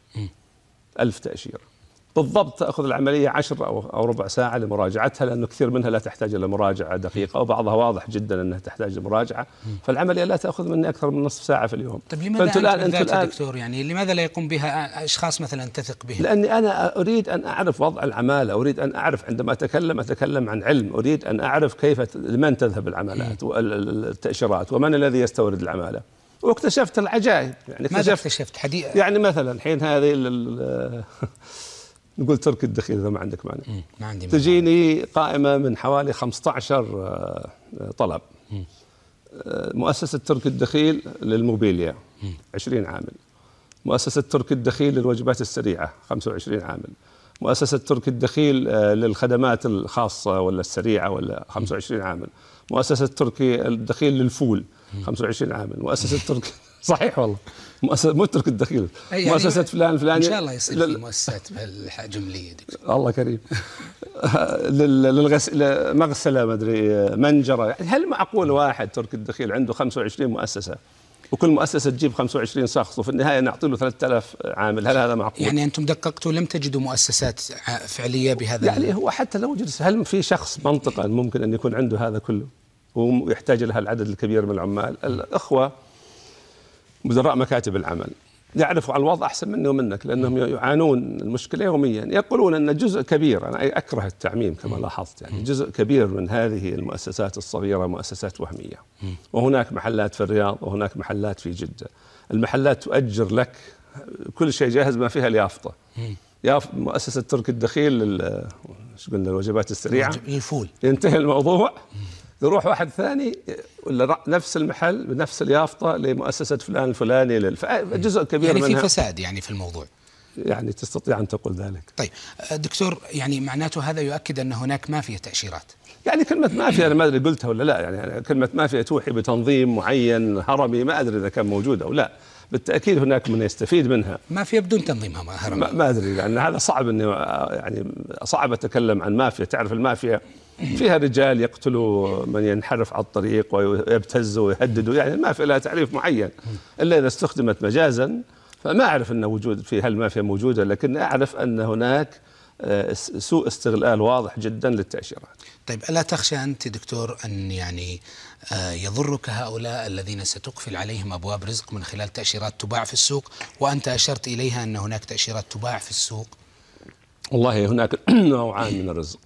ألف تأشيرة. بالضبط تأخذ العملية عشر أو أو ربع ساعة لمراجعتها لأنه كثير منها لا تحتاج إلى مراجعة دقيقة وبعضها واضح جدا إنها تحتاج لمراجعة. فالعملية لا تأخذ مني أكثر من نصف ساعة في اليوم. طيب لماذا انت الان أنت الان دكتور؟ يعني لماذا لا يقوم بها أشخاص مثلا تثق بهم؟ لأني أنا أريد أن أعرف وضع العمالة، أريد أن أعرف عندما أتكلم أتكلم عن علم، أريد أن أعرف كيف لمن تذهب العملات والتاشيرات ومن الذي يستورد العمالة. واكتشفت العجائب يعني ماذا اكتشفت حديث يعني مثلا حين هذه نقول ترك الدخيل إذا ما عندك مانع. ما عندي مانع. تجيني قائمة من حوالي 15 آه، طلب. آه، مؤسسة ترك الدخيل للموبيليا 20 عامل. مؤسسة ترك الدخيل للوجبات السريعة 25 عامل. مؤسسة ترك الدخيل آه، للخدمات الخاصة ولا السريعة ولا 25 عامل. مؤسسة ترك الدخيل للفول 25 عامل. مؤسسة ترك صحيح والله. مؤسسة مو ترك الدخيل. يعني مؤسسة فلان فلان إن شاء الله يصير في مؤسسات بهالجملية دكتور الله كريم. للغسل مغسلة ما أدري منجرة. يعني هل معقول واحد ترك الدخيل عنده 25 مؤسسة؟ وكل مؤسسة تجيب 25 شخص وفي النهاية نعطي له 3000 عامل. هل هذا معقول؟ يعني أنتم دققتوا لم تجدوا مؤسسة فعلية بهذا يعني هو حتى لو وجد هل في شخص منطقة ممكن أن يكون عنده هذا كله؟ ويحتاج لها العدد الكبير من العمال؟ الأخوة مدراء مكاتب العمل يعرفوا على الوضع أحسن مني ومنك لأنهم يعانون المشكلة يوميا. يقولون أن جزء كبير أنا أكره التعميم كما لاحظت يعني جزء كبير من هذه المؤسسات الصغيرة مؤسسات وهمية. وهناك محلات في الرياض وهناك محلات في جدة. المحلات تؤجر لك كل شيء جاهز ما فيها اليافطة. ياف مؤسسة ترك الدخيل إيش قلنا الوجبات السريعة؟ ينتهي الموضوع. يروح واحد ثاني ولا نفس المحل بنفس اليافطة لمؤسسة فلان الفلاني جزء كبير يعني منها. في فساد يعني في الموضوع. يعني تستطيع أن تقول ذلك. طيب دكتور يعني معناته هذا يؤكد أن هناك مافيا تأشيرات. يعني كلمة مافيا أنا ما أدري قلتها ولا لا يعني كلمة مافيا توحي بتنظيم معين هرمي ما أدري إذا كان موجود أو لا. بالتأكيد هناك من يستفيد منها. مافيا بدون تنظيم هرمي. ما, ما أدري لأن هذا صعب إني يعني صعب أتكلم عن مافيا تعرف المافيا؟ فيها رجال يقتلوا من ينحرف على الطريق ويبتزوا ويهددوا يعني ما في لها تعريف معين إلا إذا استخدمت مجازا فما أعرف ان وجود في هل ما في موجودة لكن أعرف أن هناك آه، سوء استغلال واضح جدا للتأشيرات. طيب ألا تخشى أنت دكتور أن يعني آه، يضرك هؤلاء الذين ستقفل عليهم أبواب رزق من خلال تأشيرات تباع في السوق وأنت أشرت إليها أن هناك تأشيرات تباع في السوق؟ والله هناك نوعان من الرزق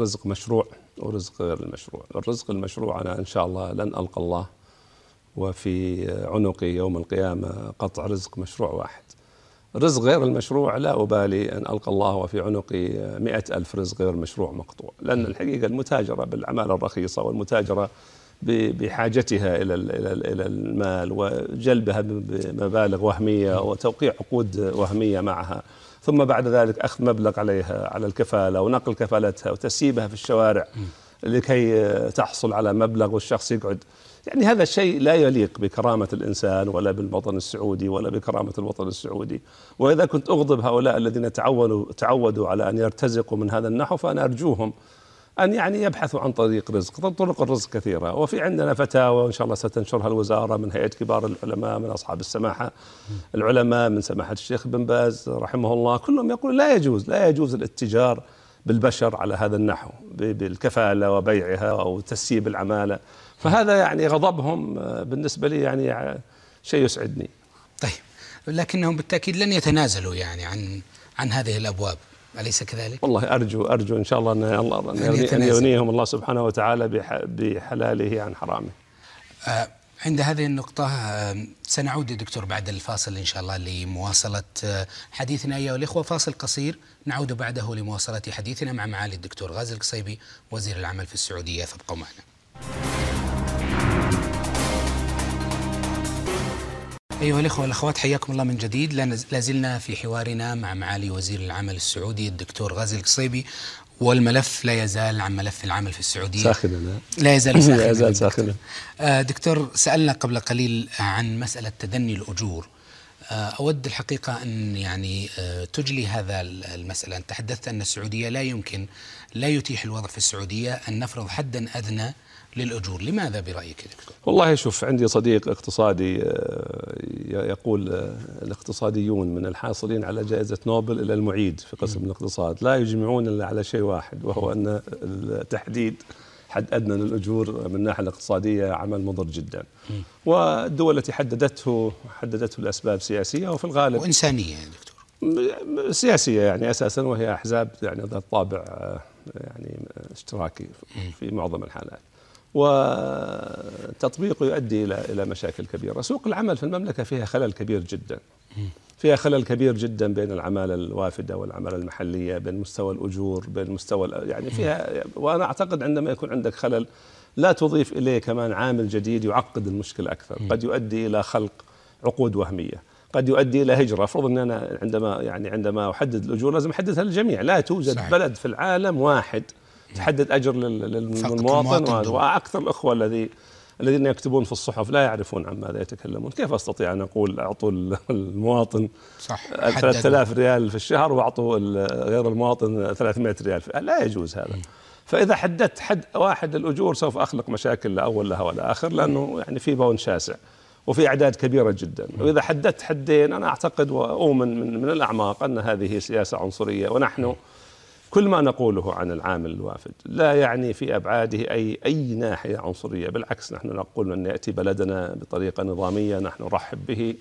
رزق مشروع ورزق غير المشروع. الرزق المشروع أنا إن شاء الله لن ألقى الله وفي عنقي يوم القيامة قطع رزق مشروع واحد. رزق غير المشروع لا أبالي أن ألقى الله وفي عنقي مئة ألف رزق غير مشروع مقطوع. لأن الحقيقة المتاجرة بالأعمال الرخيصة والمتاجرة بحاجتها إلى إلى المال وجلبها بمبالغ وهمية وتوقيع عقود وهمية معها. ثم بعد ذلك أخذ مبلغ عليها على الكفالة ونقل كفالتها وتسييبها في الشوارع لكي تحصل على مبلغ والشخص يقعد. يعني هذا الشيء لا يليق بكرامة الإنسان ولا بالوطن السعودي ولا بكرامة الوطن السعودي. وإذا كنت أغضب هؤلاء الذين تعودوا, تعودوا على أن يرتزقوا من هذا النحو فأنا أرجوهم أن يعني يبحثوا عن طريق رزق. طرق الرزق كثيرة. وفي عندنا فتاوى وإن شاء الله ستنشرها الوزارة من هيئة كبار العلماء من أصحاب السماحة العلماء من سماحة الشيخ بن باز رحمه الله. كلهم يقول لا يجوز لا يجوز الاتجار بالبشر على هذا النحو بالكفالة وبيعها أو تسييب العمالة. فهذا يعني غضبهم بالنسبة لي يعني شيء يسعدني. طيب لكنهم بالتأكيد لن يتنازلوا يعني عن عن هذه الأبواب. أليس كذلك؟ والله أرجو أرجو إن شاء الله أن الله أن يغنيهم الله سبحانه وتعالى بحلاله عن حرامه. آه عند هذه النقطة آه سنعود دكتور بعد الفاصل إن شاء الله لمواصلة آه حديثنا أيها الإخوة فاصل قصير نعود بعده لمواصلة حديثنا مع معالي الدكتور غازي القصيبي وزير العمل في السعودية فابقوا معنا. أيها الأخوة والأخوات حياكم الله من جديد. لا زلنا في حوارنا مع معالي وزير العمل السعودي الدكتور غازي القصيبي والملف لا يزال عن ملف العمل في السعودية. ساخنا لا يزال ساخنا. لا يزال ساخنا. آه دكتور سألنا قبل قليل عن مسألة تدني الأجور. آه أود الحقيقة أن يعني آه تجلي هذا المسألة. أنت تحدثت أن السعودية لا يمكن لا يتيح الوضع في السعودية أن نفرض حدا أدنى للأجور. لماذا برأيك دكتور؟ والله شوف عندي صديق اقتصادي آه، يقول آه، الاقتصاديون من الحاصلين على جائزة نوبل إلى المعيد في قسم الاقتصاد لا يجمعون إلا على شيء واحد وهو أن التحديد حد أدنى للأجور من الناحية الاقتصادية عمل مضر جدا. والدول التي حددته حددته لأسباب سياسية وفي الغالب وإنسانية يا دكتور. سياسية يعني أساسا وهي أحزاب يعني ذات طابع آه، يعني اشتراكي في معظم الحالات. وتطبيقه يؤدي إلى إلى مشاكل كبيرة، سوق العمل في المملكة فيها خلل كبير جدا. فيها خلل كبير جدا بين العمالة الوافدة والعمالة المحلية، بين مستوى الأجور، بين مستوى يعني فيها وأنا أعتقد عندما يكون عندك خلل لا تضيف إليه كمان عامل جديد يعقد المشكلة أكثر، قد يؤدي إلى خلق عقود وهمية. قد يؤدي إلى هجرة، أفرض إن أنا عندما يعني عندما أحدد الأجور لازم أحددها للجميع، لا توجد صحيح. بلد في العالم واحد تحدد أجر للمواطن وأكثر الأخوة الذي الذين يكتبون في الصحف لا يعرفون عن ماذا يتكلمون. كيف أستطيع أن أقول أعطوا المواطن صح 3000 ريال في الشهر وأعطوا غير المواطن 300 ريال لا يجوز هذا. فإذا حددت حد واحد للاجور سوف أخلق مشاكل لا أول لها ولا آخر لأنه يعني في بون شاسع وفي أعداد كبيرة جدا. وإذا حددت حدين أنا أعتقد وأؤمن من, من الأعماق أن هذه سياسة عنصرية ونحن كل ما نقوله عن العامل الوافد لا يعني في أبعاده أي أي ناحية عنصرية بالعكس نحن نقول من يأتي بلدنا بطريقة نظامية نحن نرحب به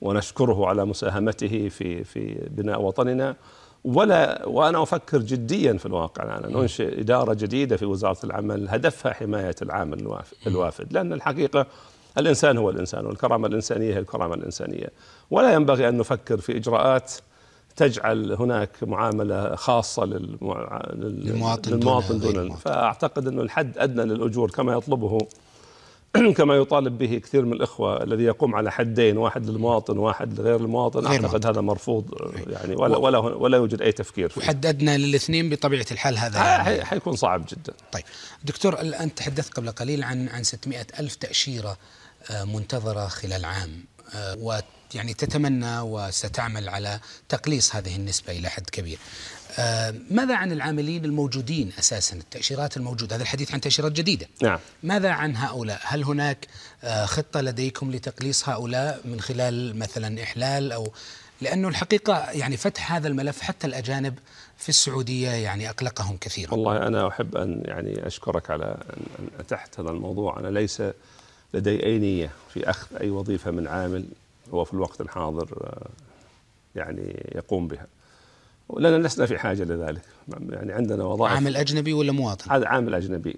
ونشكره على مساهمته في في بناء وطننا. ولا وأنا أفكر جديا في الواقع أنا ننشئ إدارة جديدة في وزارة العمل هدفها حماية العامل الوافد لأن الحقيقة الإنسان هو الإنسان والكرامة الإنسانية هي الكرامة الإنسانية. ولا ينبغي أن نفكر في إجراءات تجعل هناك معاملة خاصة للمواطن, للمواطن دون, دون فأعتقد إنه الحد أدنى للأجور كما يطلبه كما يطالب به كثير من الإخوة الذي يقوم على حدين واحد للمواطن واحد لغير المواطن. غير أعتقد هذا مرفوض يعني ولا ولا ولا يوجد أي تفكير فيه. وحددنا للاثنين بطبيعة الحال هذا يعني. حيكون صعب جدا. طيب. دكتور أنت تحدثت قبل قليل عن عن 600 ألف تأشيرة آه، منتظرة خلال عام آه، يعني تتمنى وستعمل على تقليص هذه النسبة إلى حد كبير. آه، ماذا عن العاملين الموجودين أساسا؟ التأشيرات الموجودة هذا الحديث عن تأشيرات جديدة. نعم. ماذا عن هؤلاء؟ هل هناك آه، خطة لديكم لتقليص هؤلاء من خلال مثلا إحلال أو لأنه الحقيقة يعني فتح هذا الملف حتى الأجانب في السعودية يعني أقلقهم كثيرا. والله أنا أحب أن يعني أشكرك على أن أتحت هذا الموضوع. أنا ليس لدي أي نية في أخذ أي وظيفة من عامل هو في الوقت الحاضر آه، يعني يقوم بها. لأننا لسنا في حاجة لذلك. يعني عندنا وظائف. عامل أجنبي ولا مواطن؟ هذا عامل أجنبي.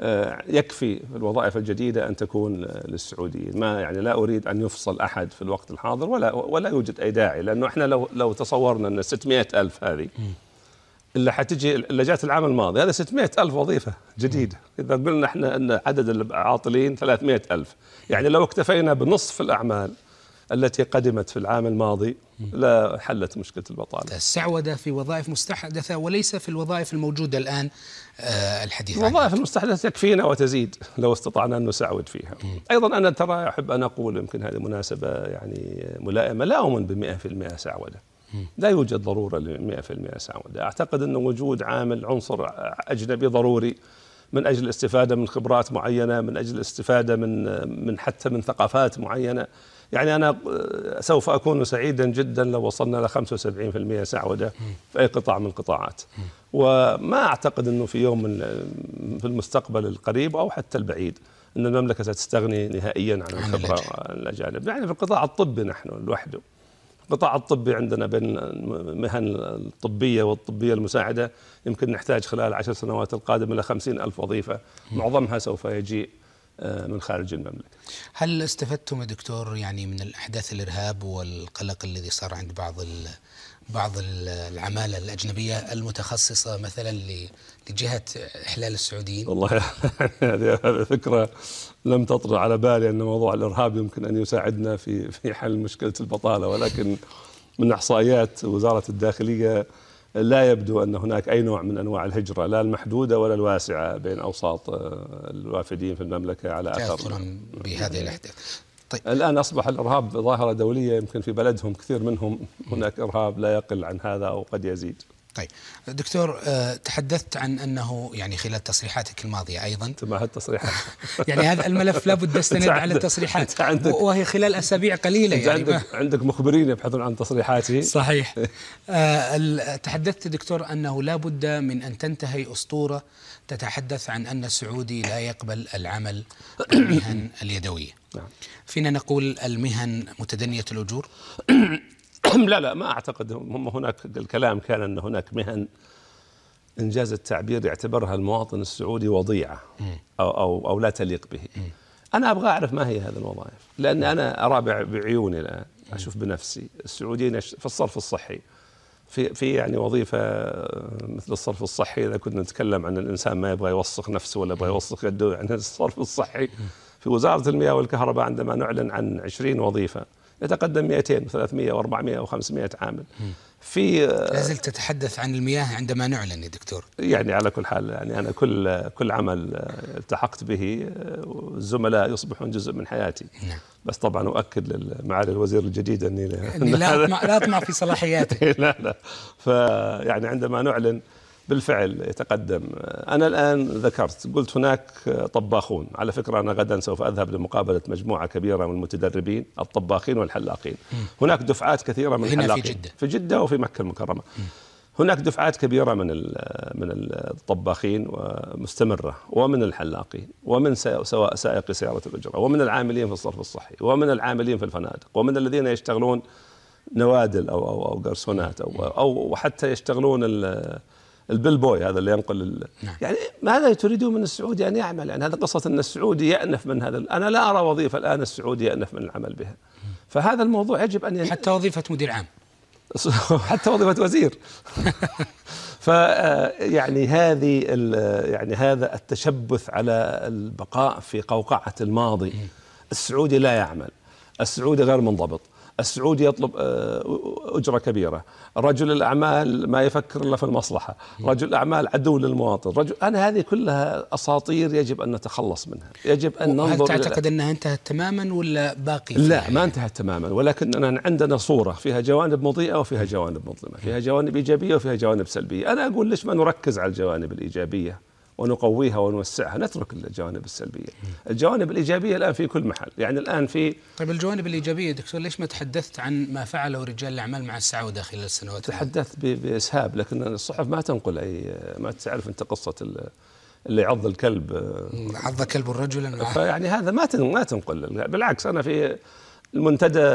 آه، يكفي الوظائف الجديدة أن تكون للسعوديين. ما يعني لا أريد أن يفصل أحد في الوقت الحاضر ولا ولا يوجد أي داعي لأنه إحنا لو لو تصورنا أن 600 ألف هذه اللي حتجي اللي جات العام الماضي هذا 600 ألف وظيفة جديدة. إذا قلنا إحنا أن عدد العاطلين 300 ألف. يعني لو اكتفينا بنصف الأعمال التي قدمت في العام الماضي لا حلت مشكلة البطالة. السعوده في وظائف مستحدثة وليس في الوظائف الموجودة الآن آه الحديث عنها. الوظائف المستحدثة تكفينا وتزيد لو استطعنا أن نسعود فيها. م. أيضا أنا ترى أحب أن أقول يمكن هذه مناسبة يعني ملائمة لا أؤمن ب 100% سعودة. لا يوجد ضرورة ل 100% سعودة، أعتقد أن وجود عامل عنصر أجنبي ضروري من أجل الاستفادة من خبرات معينة، من أجل الاستفادة من من حتى من ثقافات معينة، يعني أنا سوف أكون سعيدا جدا لو وصلنا ل 75% سعودة في أي قطاع من القطاعات. وما أعتقد أنه في يوم من في المستقبل القريب أو حتى البعيد أن المملكة ستستغني نهائيا عن الخبرة الأجانب. يعني في القطاع الطبي نحن لوحده. القطاع الطبي عندنا بين المهن الطبية والطبية المساعدة يمكن نحتاج خلال العشر سنوات القادمة إلى خمسين ألف وظيفة. معظمها سوف يجيء. آه، من خارج المملكة. هل استفدتم يا دكتور يعني من الأحداث الإرهاب والقلق الذي صار عند بعض بعض العمالة الأجنبية المتخصصة مثلا لجهة إحلال السعوديين؟ والله هذه فكرة لم تطرأ على بالي أن موضوع الإرهاب يمكن أن يساعدنا في في حل مشكلة البطالة ولكن من إحصائيات وزارة الداخلية لا يبدو أن هناك أي نوع من أنواع الهجرة لا المحدودة ولا الواسعة بين أوساط آه، الوافدين في المملكة على أثر. بهذه الأحداث. طيب. الآن أصبح الإرهاب ظاهرة دولية يمكن في بلدهم كثير منهم هناك إرهاب لا يقل عن هذا أو قد يزيد. طيب. دكتور آه، تحدثت عن أنه يعني خلال تصريحاتك الماضية أيضا. مع هالتصريحات يعني هذا الملف لابد استند على التصريحات. وهي خلال أسابيع قليلة يعني عندك عندك مخبرين يبحثون عن تصريحاتي. صحيح. آه تحدثت دكتور أنه لابد من أن تنتهي أسطورة تتحدث عن أن السعودي لا يقبل العمل بالمهن اليدوية. نعم. فينا نقول المهن متدنية الأجور. لا لا ما أعتقد هم هناك الكلام كان أن هناك مهن إنجاز التعبير يعتبرها المواطن السعودي وضيعة أو أو, أو لا تليق به. أنا أبغى أعرف ما هي هذه الوظائف، لأن أنا ارى بعيوني الآن أشوف بنفسي السعوديين في الصرف الصحي. في في يعني وظيفة مثل الصرف الصحي إذا كنا نتكلم عن الإنسان ما يبغى يوسخ نفسه ولا يبغى يوسخ يده يعني الصرف الصحي. في وزارة المياه والكهرباء عندما نعلن عن 20 وظيفة يتقدم 200 و300 و400 و500 عامل في لا زلت تتحدث عن المياه عندما نعلن يا دكتور. يعني على كل حال يعني أنا كل كل عمل التحقت به الزملاء يصبحون جزء من حياتي. نعم. بس طبعا أؤكد لمعالي الوزير الجديد إني لا. اطمع لا أطمع في صلاحياته. لا لا. فيعني عندما نعلن بالفعل يتقدم. أنا الآن ذكرت قلت هناك طباخون. على فكرة أنا غدا سوف أذهب لمقابلة مجموعة كبيرة من المتدربين الطباخين والحلاقين. هناك دفعات كثيرة من هنا الحلاقين. في جدة. في جدة وفي مكة المكرمة. هناك دفعات كبيرة من من الطباخين ومستمرة ومن الحلاقين ومن سواء سائق سيارة الأجرة ومن العاملين في الصرف الصحي ومن العاملين في الفنادق ومن الذين يشتغلون نوادل أو أو أو قرصونات أو أو حتى يشتغلون البيل بوي هذا اللي ينقل نعم. يعني ماذا تريدون من السعودي أن يعمل. يعني هذا قصة أن السعودي يأنف من هذا أنا لا أرى وظيفة الآن السعودي يأنف من العمل بها. فهذا الموضوع يجب أن ين... حتى وظيفة مدير عام. حتى وظيفة وزير. ف يعني هذه يعني هذا التشبث على البقاء في قوقعة الماضي. السعودي لا يعمل. السعودي غير منضبط. السعودي يطلب آه، أجرة كبيرة. رجل الأعمال ما يفكر إلا في المصلحة. رجل الأعمال عدو للمواطن. رجل أنا هذه كلها أساطير يجب أن نتخلص منها. يجب أن ننظر هل تعتقد أنها انتهت تماما ولا باقي؟ لا ما انتهت تماما. ولكن عندنا صورة فيها جوانب مضيئة وفيها جوانب مظلمة. فيها جوانب إيجابية وفيها جوانب سلبية. أنا أقول ليش ما نركز على الجوانب الإيجابية؟ ونقويها ونوسعها. نترك الجوانب السلبية. الجوانب الإيجابية الآن في كل محل. يعني الآن في طيب الجوانب الإيجابية دكتور ليش ما تحدثت عن ما فعله رجال الأعمال مع السعودة خلال السنوات تحدثت بإسهاب لكن الصحف ما تنقل أي ما تعرف أنت قصة اللي عض الكلب. عض كلب الرجل فيعني هذا ما ما تنقل. بالعكس أنا في المنتدى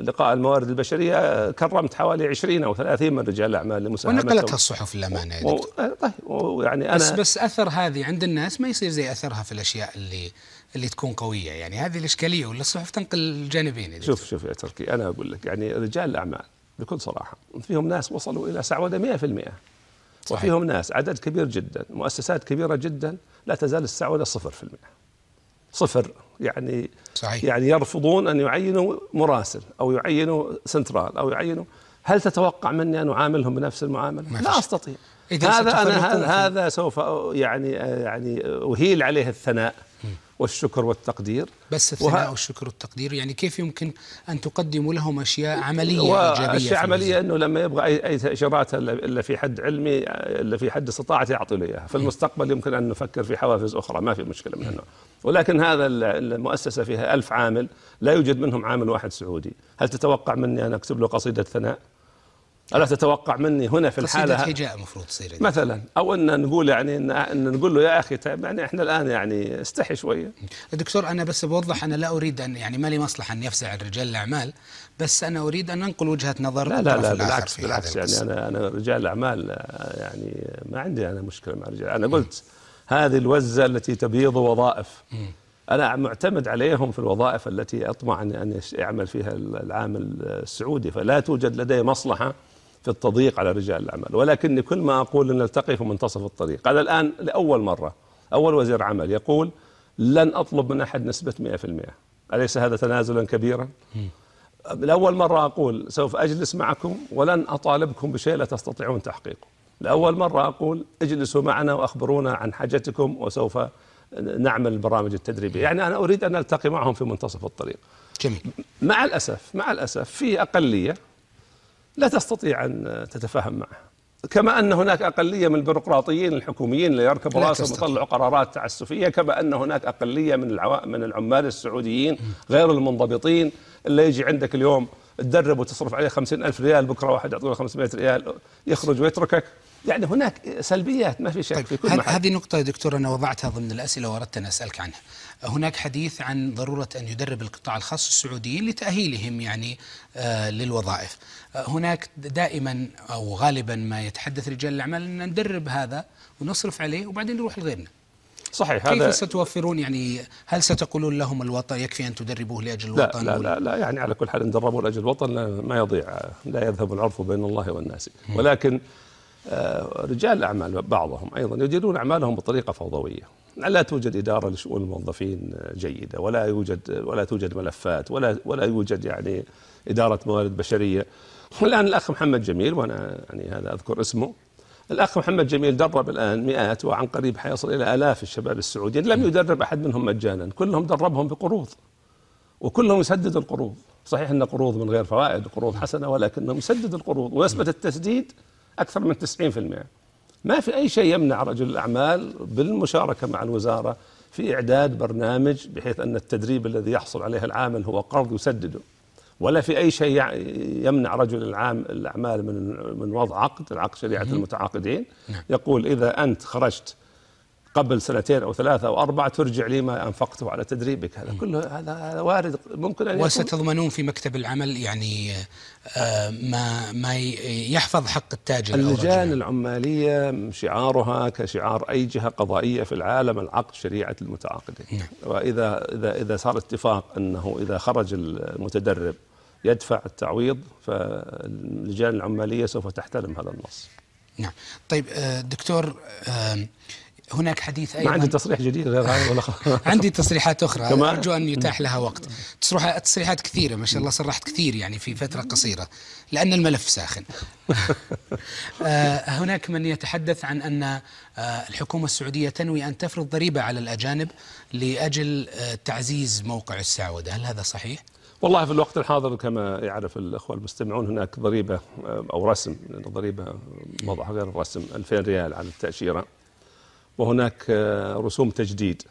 لقاء الموارد البشرية كرمت حوالي 20 أو 30 من رجال الأعمال لمساهمتهم ونقلتها الصحف للأمانة يا دكتور. طيب يعني أنا بس بس أثر هذه عند الناس ما يصير زي أثرها في الأشياء اللي اللي تكون قوية. يعني هذه الإشكالية ولا الصحف تنقل الجانبين شوف شوف يا تركي أنا أقول لك يعني رجال الأعمال بكل صراحة فيهم ناس وصلوا إلى سعودة 100% صحيح. وفيهم ناس عدد كبير جدا مؤسسات كبيرة جدا لا تزال السعودة 0% صفر. يعني صحيح. يعني يرفضون أن يعينوا مراسل أو يعينوا سنترال أو يعينوا. هل تتوقع مني أن أعاملهم بنفس المعاملة؟ لا أستطيع. هذا أنا هذا سوف يعني يعني أهيل عليه الثناء. والشكر والتقدير. بس الثناء وه... والشكر والتقدير يعني كيف يمكن أن تقدموا لهم أشياء عملية إيجابية أشياء عملية أنه لما يبغى أي, أي تأشيرات إلا في حد علمي إلا في حد استطاعته يعطي له إياها. في المستقبل يمكن أن نفكر في حوافز أخرى ما في مشكلة من هالنوع ولكن هذا المؤسسة فيها ألف عامل لا يوجد منهم عامل واحد سعودي. هل تتوقع مني أن أكتب له قصيدة ثناء؟ ألا تتوقع مني هنا في الحالة؟ هجاء المفروض تصير مثلا. أو أن نقول يعني أن نقول له يا أخي طيب يعني إحنا الآن يعني استحي شوية دكتور أنا بس بوضح أنا لا أريد أن يعني ما لي مصلحة أن يفزع رجال الأعمال بس أنا أريد أن ننقل وجهة نظر لا لا لا بالعكس بالعكس يعني أنا أنا رجال الأعمال يعني ما عندي أنا مشكلة مع الرجال. أنا قلت هذه الوزة التي تبيض وظائف. أنا معتمد عليهم في الوظائف التي أطمع أن يعمل فيها العامل السعودي فلا توجد لدي مصلحة في التضييق على رجال الأعمال. ولكني كل ما أقول أن نلتقي في منتصف الطريق. هذا الآن لأول مرة أول وزير عمل يقول لن أطلب من أحد نسبة 100% أليس هذا تنازلا كبيرا؟ لأول مرة أقول سوف أجلس معكم ولن أطالبكم بشيء لا تستطيعون تحقيقه. لأول مرة أقول اجلسوا معنا وأخبرونا عن حاجتكم وسوف نعمل البرامج التدريبية. يعني أنا أريد أن ألتقي معهم في منتصف الطريق. جميل. مع الأسف مع الأسف في أقلية لا تستطيع أن تتفاهم معه كما أن هناك أقلية من البيروقراطيين الحكوميين اللي يركبوا لا رأسهم. ويطلعوا قرارات تعسفية كما أن هناك أقلية من العوا... من العمال السعوديين غير المنضبطين اللي يجي عندك اليوم تدرب وتصرف عليه خمسين ألف ريال بكرة واحد يعطيه 500 ريال يخرج ويتركك. يعني هناك سلبيات ما في شك طيب في كل محل. هذه نقطة يا دكتور أنا وضعتها ضمن الأسئلة وأردت أن أسألك عنها. هناك حديث عن ضرورة أن يدرب القطاع الخاص السعوديين لتأهيلهم يعني آه للوظائف. آه هناك دائما أو غالبا ما يتحدث رجال الأعمال أن ندرب هذا ونصرف عليه وبعدين نروح لغيرنا. صحيح كيف هذا ستوفرون؟ يعني هل ستقولون لهم الوطن يكفي أن تدربوه لأجل لا الوطن لا وال- لا لا يعني على كل حال إن دربوا لأجل الوطن لا- ما يضيع لا يذهب العرف بين الله والناس. ولكن آه، رجال الأعمال بعضهم أيضا يديرون أعمالهم بطريقة فوضوية. لا توجد إدارة لشؤون الموظفين جيدة ولا يوجد ولا توجد ملفات ولا ولا يوجد يعني إدارة موارد بشرية. والآن الأخ محمد جميل وأنا يعني هذا أذكر اسمه الأخ محمد جميل درب الآن مئات وعن قريب حيصل إلى آلاف الشباب السعوديين لم يدرب أحد منهم مجانا. كلهم دربهم بقروض. وكلهم يسدد القروض. صحيح أن قروض من غير فوائد قروض حسنة ولكنهم يسدد القروض. ونسبه التسديد أكثر من 90% ما في أي شيء يمنع رجل الأعمال بالمشاركة مع الوزارة في إعداد برنامج بحيث أن التدريب الذي يحصل عليه العامل هو قرض يسدده. ولا في أي شيء يمنع رجل العام الأعمال من من وضع عقد العقد شريعة المتعاقدين نعم. يقول إذا أنت خرجت قبل سنتين أو ثلاثة أو أربعة ترجع لي ما انفقته على تدريبك هذا كله هذا هذا وارد ممكن أن وستضمنون في مكتب العمل يعني آه، ما ما يحفظ حق التاجر اللجان. العمالية شعارها كشعار أي جهة قضائية في العالم العقد شريعة المتعاقدين نعم. واذا اذا إذا صار اتفاق أنه إذا خرج المتدرب يدفع التعويض فاللجان العمالية سوف تحترم هذا النص. نعم. طيب آه، دكتور آه، هناك حديث ما عندي أيضا. تصريح جديد غير هذا ولا؟ عندي تصريحات أخرى؟ أرجو أن يتاح لها وقت. تصريحات كثيرة ما شاء الله صرحت كثير يعني في فترة قصيرة لأن الملف ساخن. آه، هناك من يتحدث عن أن الحكومة السعودية تنوي أن تفرض ضريبة على الأجانب لأجل تعزيز موقع السعودة. هل هذا صحيح؟ والله في الوقت الحاضر كما يعرف الإخوة المستمعون هناك ضريبة آه، أو رسم لأن الضريبه وضعها غير الرسم 2000 ريال على التأشيرة. وهناك آه، رسوم تجديد.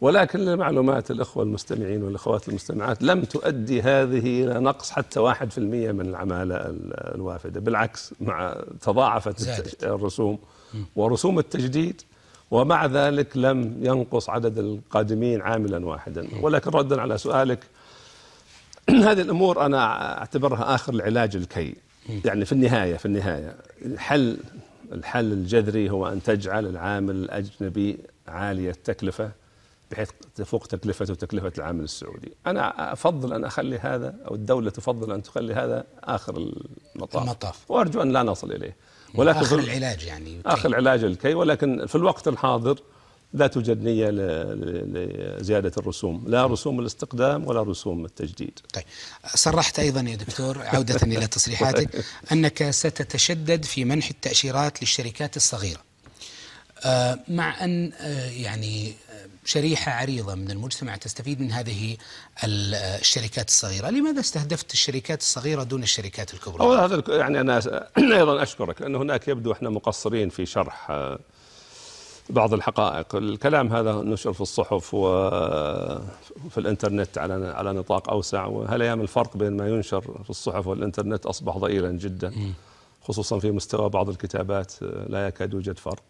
ولكن لمعلومات الإخوة المستمعين والإخوات المستمعات لم تؤدي هذه إلى نقص حتى 1% من العمالة ال- الوافدة. بالعكس مع تضاعفت زادت. الرسوم. ورسوم التجديد ومع ذلك لم ينقص عدد القادمين عاملا واحدا. ولكن ردا على سؤالك هذه الأمور أنا أعتبرها آخر العلاج الكي. يعني في النهاية في النهاية. الحل الحل الجذري هو أن تجعل العامل الأجنبي عالي التكلفة بحيث تفوق تكلفته وتكلفة العامل السعودي. أنا أفضل أن أخلي هذا أو الدولة تفضل أن تخلي هذا آخر المطاف. المطاف. وأرجو أن لا نصل إليه. ولكن آخر العلاج يعني. آخر العلاج الكي. ولكن في الوقت الحاضر لا توجد نية ل- ل- لزيادة الرسوم لا رسوم الاستقدام ولا رسوم التجديد طيب صرحت أيضا يا دكتور عودة إلى تصريحاتك أنك ستتشدد في منح التأشيرات للشركات الصغيرة. آه، مع أن آه، يعني آه، شريحة عريضة من المجتمع تستفيد من هذه ال- الشركات الصغيرة، لماذا استهدفت الشركات الصغيرة دون الشركات الكبرى؟ أولا هذا يعني أنا س- أيضا أشكرك لأنه هناك يبدو إحنا مقصرين في شرح بعض الحقائق، الكلام هذا نشر في الصحف وفي الإنترنت على على نطاق أوسع وهالأيام الفرق بين ما ينشر في الصحف والإنترنت أصبح ضئيلا جدا خصوصا في مستوى بعض الكتابات لا يكاد يوجد فرق.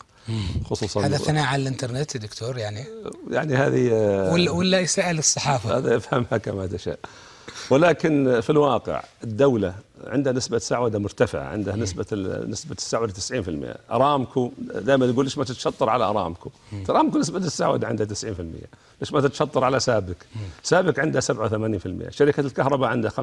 خصوصا هذا ثناء على الإنترنت يا دكتور يعني يعني هذه ولا ولا يسأل الصحافة. هذا يفهمها كما تشاء. ولكن في الواقع الدولة عندها نسبة سعودة مرتفعة عندها نسبة ال- نسبة السعودة 90% أرامكو دائما يقول ليش ما تتشطر على أرامكو؟ أرامكو نسبة السعودة عندها 90% ليش ما تتشطر على سابك سابك عندها 87% شركة الكهرباء عندها 85%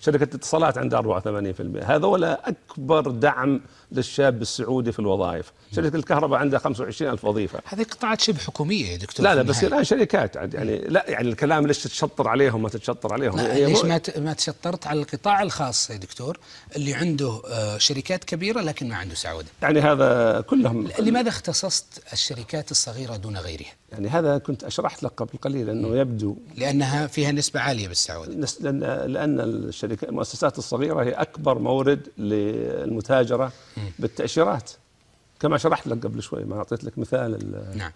شركة الاتصالات عندها 84% هذولا أكبر دعم للشاب السعودي في الوظائف. شركة الكهرباء عندها 25 ألف وظيفة. هذه قطاعات شبه حكومية يا دكتور لا لا بس. الآن شركات يعني لا يعني الكلام ليش تتشطر عليهم ما تتشطر عليهم؟ ليش ما ما تشطرت على القطاع الخاص يا دكتور اللي عنده آه، شركات كبيرة لكن ما عنده سعودة. يعني هذا كلهم لماذا اختصصت الشركات الصغيرة دون غيرها؟ يعني هذا كنت أشرحت لك قبل قليل أنه يبدو لأنها فيها نسبة عالية بالسعودة. نس- لأن لأن الشركات المؤسسات الصغيرة هي أكبر مورد للمتاجرة بالتأشيرات. كما شرحت لك قبل شوي ما أعطيت لك مثال ال- نعم.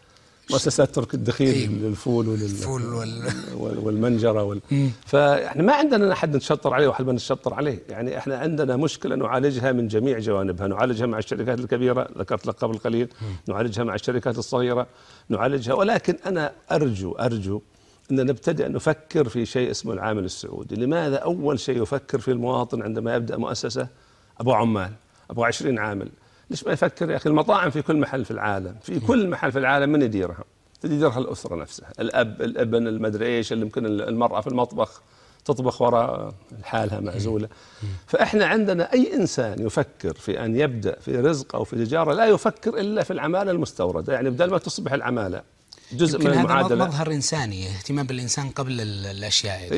مؤسسات ترك الدخيل أيوة. للفول ولل الفول وال... وال- والمنجرة وال... فإحنا ما عندنا احد نتشطر عليه واحد ما نتشطر عليه. يعني إحنا عندنا مشكلة نعالجها من جميع جوانبها. نعالجها مع الشركات الكبيرة ذكرت لك قبل قليل. نعالجها مع الشركات الصغيرة. نعالجها. ولكن أنا أرجو أرجو ان نبتدئ نفكر في شيء اسمه العامل السعودي. لماذا أول شيء يفكر في المواطن عندما يبدأ مؤسسة؟ أبو عمال. أبو 20 عامل. ليش ما يفكر يا أخي؟ المطاعم في كل محل في العالم في كل محل في العالم من يديرها؟ تديرها الأسرة نفسها الأب الابن المدري إيش اللي يمكن المرأة في المطبخ تطبخ وراء حالها معزوله فإحنا عندنا أي إنسان يفكر في أن يبدأ في رزق أو في تجارة لا يفكر إلا في العمالة المستوردة يعني بدل ما تصبح العمالة جزء من يمكن هذا المعادلة. مظهر إنساني اهتمام بالإنسان قبل ال- الأشياء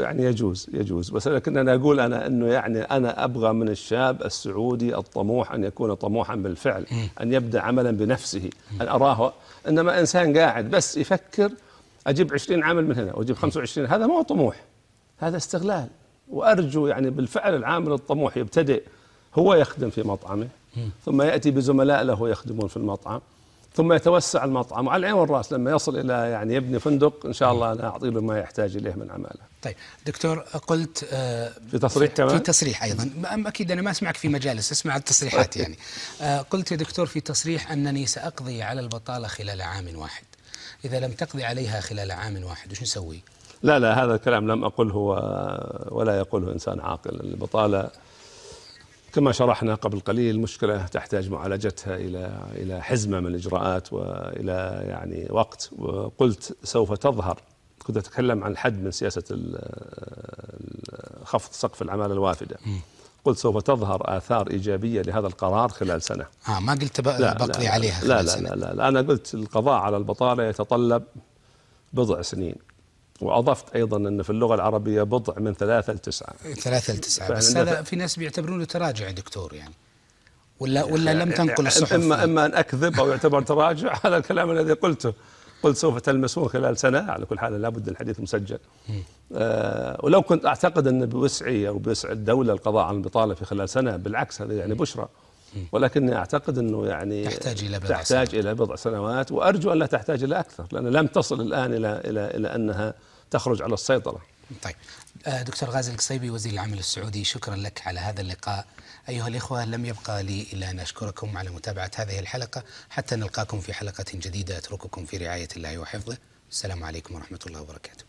يعني يجوز يجوز. بس لكن أنا أقول أنا إنه يعني أنا أبغى من الشاب السعودي الطموح أن يكون طموحا بالفعل أن يبدأ عملا بنفسه أن أراه إنما إنسان قاعد بس يفكر أجيب 20 عامل من هنا وأجيب 25 هذا ما هو طموح هذا استغلال. وأرجو يعني بالفعل العامل الطموح يبتدئ هو يخدم في مطعمه ثم يأتي بزملاء له يخدمون في المطعم. ثم يتوسع المطعم. وعلى العين والرأس لما يصل إلى يعني يبني فندق إن شاء الله أنا اعطي له ما يحتاج إليه من عماله. طيب دكتور قلت آه، في تصريح في كمان؟ تصريح أيضا. أكيد أنا ما أسمعك في مجالس أسمع التصريحات يعني. آه، قلت يا دكتور في تصريح أنني سأقضي على البطالة خلال عام واحد. إذا لم تقضي عليها خلال عام واحد وش نسوي؟ لا لا هذا الكلام لم أقله ولا يقوله إنسان عاقل. البطالة كما شرحنا قبل قليل مشكلة تحتاج معالجتها إلى إلى حزمة من الإجراءات وإلى يعني وقت. وقلت سوف تظهر. كنت أتكلم عن الحد من سياسة خفض سقف العمالة الوافدة. قلت سوف تظهر آثار إيجابية لهذا القرار خلال سنة. آه ما قلت ب- لا بقضي لا عليها لا خلال لا, سنة. لا, لا, لا. أنا قلت القضاء على البطالة يتطلب بضع سنين. وأضفت أيضا أن في اللغة العربية بضع من ثلاثة لتسعة ثلاثة لتسعة بس هذا في ناس بيعتبرونه تراجع يا دكتور يعني. ولا ولا لم تنقل الصحف. إما إما أن أكذب أو يعتبر تراجع هذا الكلام الذي قلته. قلت سوف تلمسون خلال سنة. على كل حال لابد الحديث مسجل. آه ولو كنت أعتقد أن بوسعي أو بوسع الدولة القضاء على البطالة في خلال سنة بالعكس هذا يعني بشرى. ولكني أعتقد أنه يعني تحتاج إلى بضع تحتاج إلى بضع سنوات. وأرجو أن لا تحتاج إلى أكثر لأن لم تصل الآن إلى إلى إلى أنها تخرج على السيطرة. طيب. آه، دكتور غازي القصيبي وزير العمل السعودي شكرا لك على هذا اللقاء. أيها الإخوة لم يبقى لي إلا أن أشكركم على متابعة هذه الحلقة. حتى نلقاكم في حلقة جديدة. أترككم في رعاية الله وحفظه. السلام عليكم ورحمة الله وبركاته.